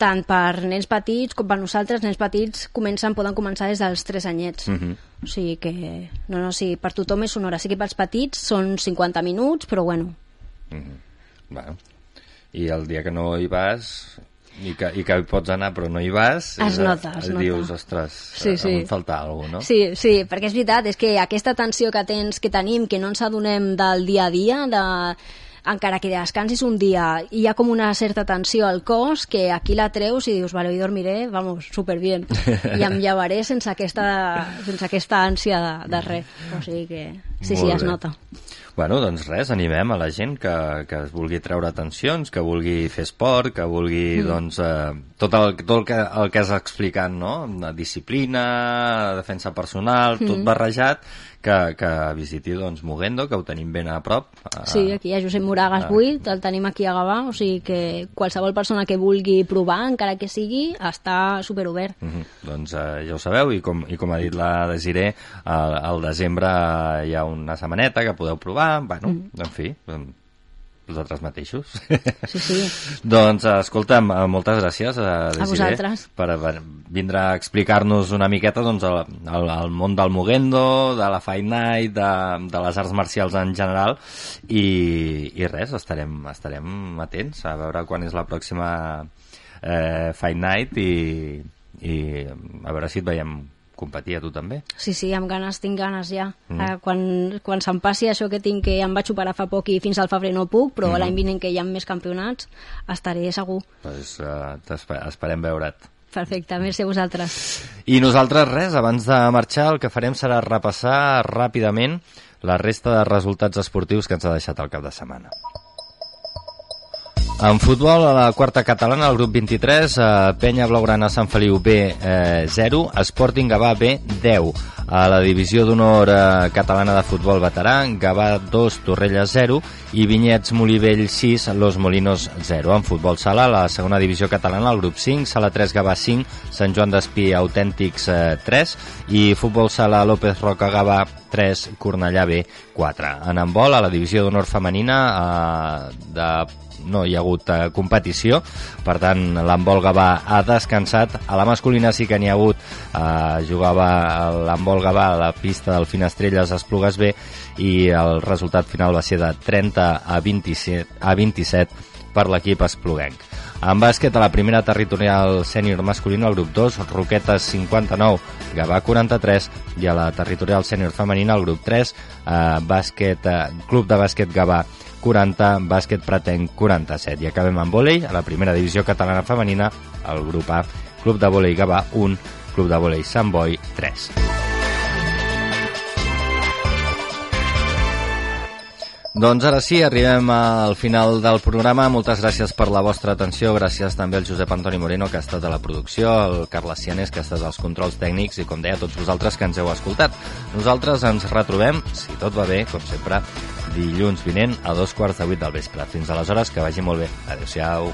H: tant per nens petits com per nosaltres, nens petits comencen, poden començar des dels 3 anyets.
C: Mm -hmm.
H: O sigui que, no, no, sí, per tothom és una hora. Sí que pels petits són 50 minuts, però bueno.
C: Mm -hmm. bueno. I el dia que no hi vas, i que, i que hi pots anar però no hi vas
H: es nota, es nota.
C: dius, ostres,
H: sí, sí.
C: em falta alguna cosa, no?
H: Sí, sí, perquè és veritat, és que aquesta tensió que tens, que tenim, que no ens adonem del dia a dia, de encara que descansis un dia i hi ha com una certa tensió al cos que aquí la treus i dius, vale, hoy dormiré, vamos, super bien. I em llevaré sense aquesta, sense aquesta ànsia de, de res. O sigui que sí,
C: Molt
H: sí, es
C: bé.
H: nota.
C: Bueno, doncs res, animem a la gent que, que es vulgui treure tensions, que vulgui fer esport, que vulgui,
H: Mm.
C: doncs, eh, tot, el, tot el, que, el que has explicat, no? La disciplina, defensa personal, tot
H: Mm.
C: barrejat, que, que visiti, doncs, Mogendo, que ho tenim ben a prop. eh,
H: Sí, aquí hi ha Josep Moragas
C: Ah.
H: 8, el tenim aquí a Gavà, o sigui que qualsevol persona que vulgui provar, encara que sigui, està superobert.
C: Mhm. Doncs eh, ja ho sabeu, i com, i com ha dit la Desiré, al, al desembre hi ha una setmaneta que podeu provar, bueno,
H: Mm.
C: en fi, em, vosaltres mateixos.
H: Sí, sí.
C: doncs, eh, escolta'm, eh, moltes gràcies, eh, Desiré,
H: vosaltres.
C: per, vindre a explicar-nos una miqueta doncs, el, el, el món del Mogendo, de la Fight Night, de, de les arts marcials en general, i, i res, estarem, estarem atents a veure quan és la pròxima eh, Fight Night i, i a veure si et veiem competir a tu també.
H: Sí, sí, amb ganes, tinc ganes ja.
C: Mm.
H: Eh, quan quan se'm passi això que tinc, que em vaig operar fa poc i fins al febrer no puc, però mm. l'any vinent que hi ha més campionats, estaré segur.
C: Pues, eh, t'espe- esperem veure't.
H: Perfecte, merci a vosaltres.
C: I nosaltres res, abans de marxar el que farem serà repassar ràpidament la resta de resultats esportius que ens ha deixat el cap de setmana. En futbol, a la quarta catalana, el grup 23, eh, Penya Blaugrana Sant Feliu B eh, 0, Sporting Gavà B 10. A la divisió d'honor eh, catalana de futbol veterà, Gavà 2, Torrella 0 i Vinyets Molivell 6, Los Molinos 0. En futbol sala, a la segona divisió catalana, el grup 5, Sala 3, Gavà 5, Sant Joan d'Espí Autèntics eh, 3 i futbol sala López Roca Gavà 3, Cornellà B 4. En handbol, a la divisió d'honor femenina eh, de no hi ha hagut eh, competició, per tant l'handbol Gavà ha descansat, a la masculina sí que n'hi ha hagut, eh, jugava l'handbol Gavà a la pista del Finestrelles Esplugues B i el resultat final va ser de 30 a 27, a 27 per l'equip espluguenc. En bàsquet, a la primera territorial sènior masculina, el grup 2, Roquetes 59, Gavà 43, i a la territorial sènior femenina, el grup 3, eh, bàsquet, eh, Club de Bàsquet Gavà 40, bàsquet Pratenc 47. I acabem amb vòlei, a la primera divisió catalana femenina, el grup A, Club de Vòlei Gavà 1, Club de Vòlei Sant Boi 3. Doncs ara sí, arribem al final del programa. Moltes gràcies per la vostra atenció. Gràcies també al Josep Antoni Moreno, que ha estat a la producció, al Carles Cianes, que ha estat als controls tècnics, i com deia, a tots vosaltres que ens heu escoltat. Nosaltres ens retrobem, si tot va bé, com sempre, dilluns vinent a dos quarts de vuit del vespre. Fins aleshores, que vagi molt bé. Adéu-siau.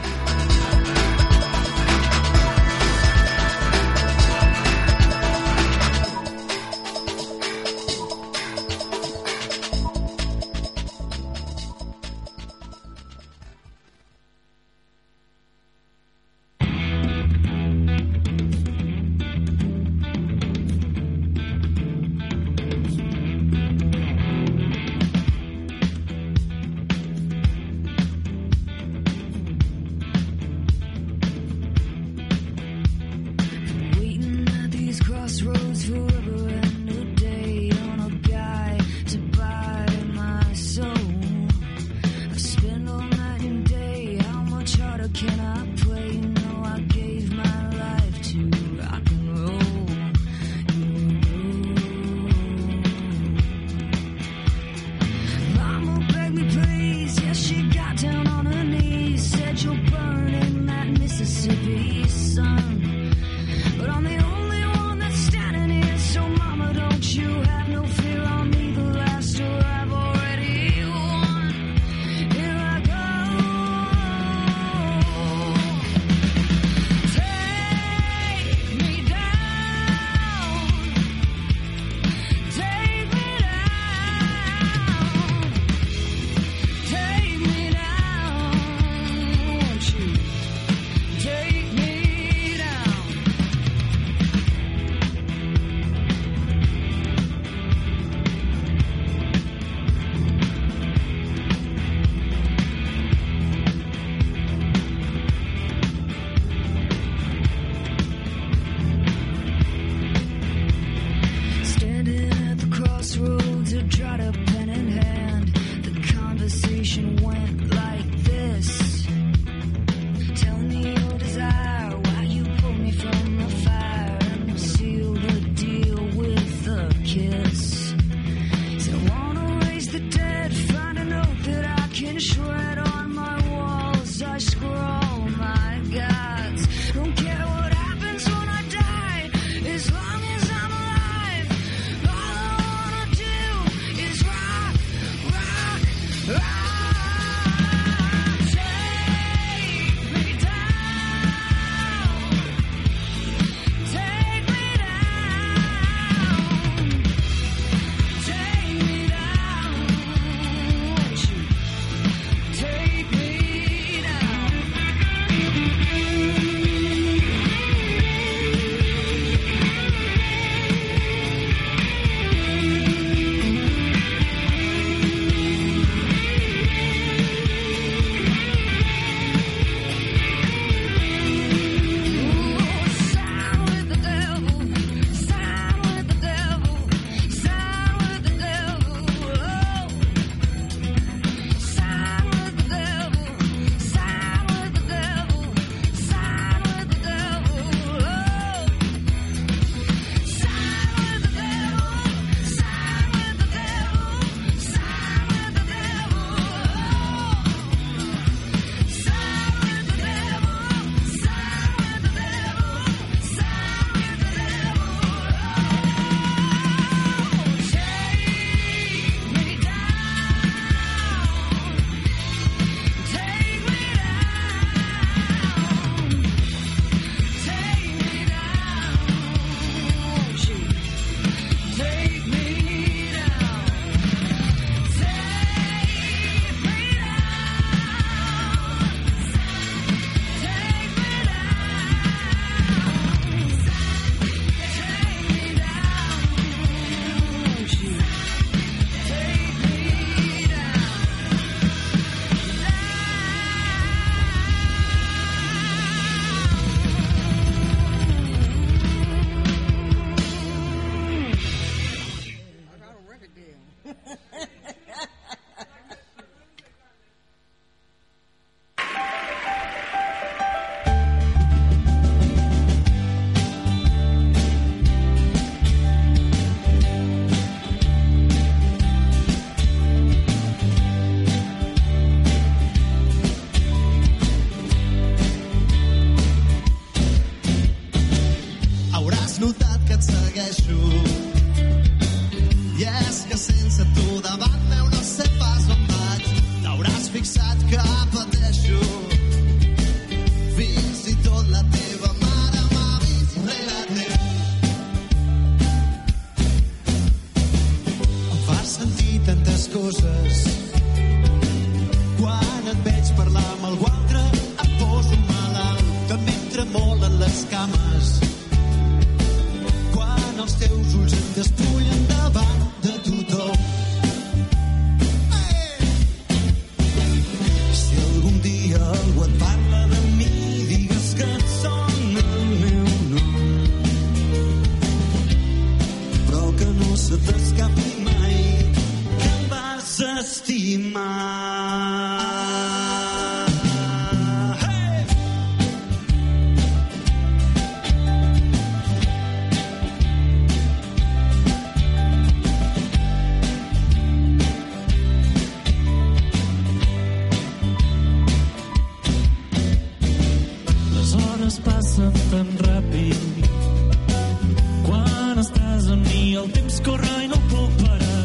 I: corre i no puc parar.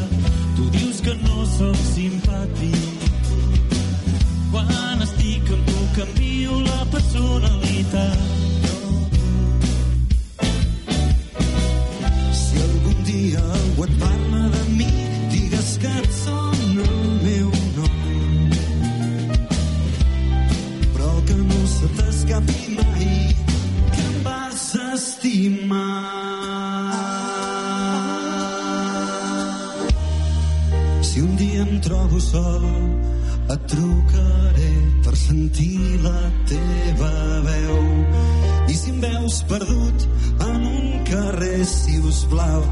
I: Tu dius que no sóc simpàtic. Quan estic amb tu canvio la persona sol et trucaré per sentir la teva veu. I si em veus perdut en un carrer si us plau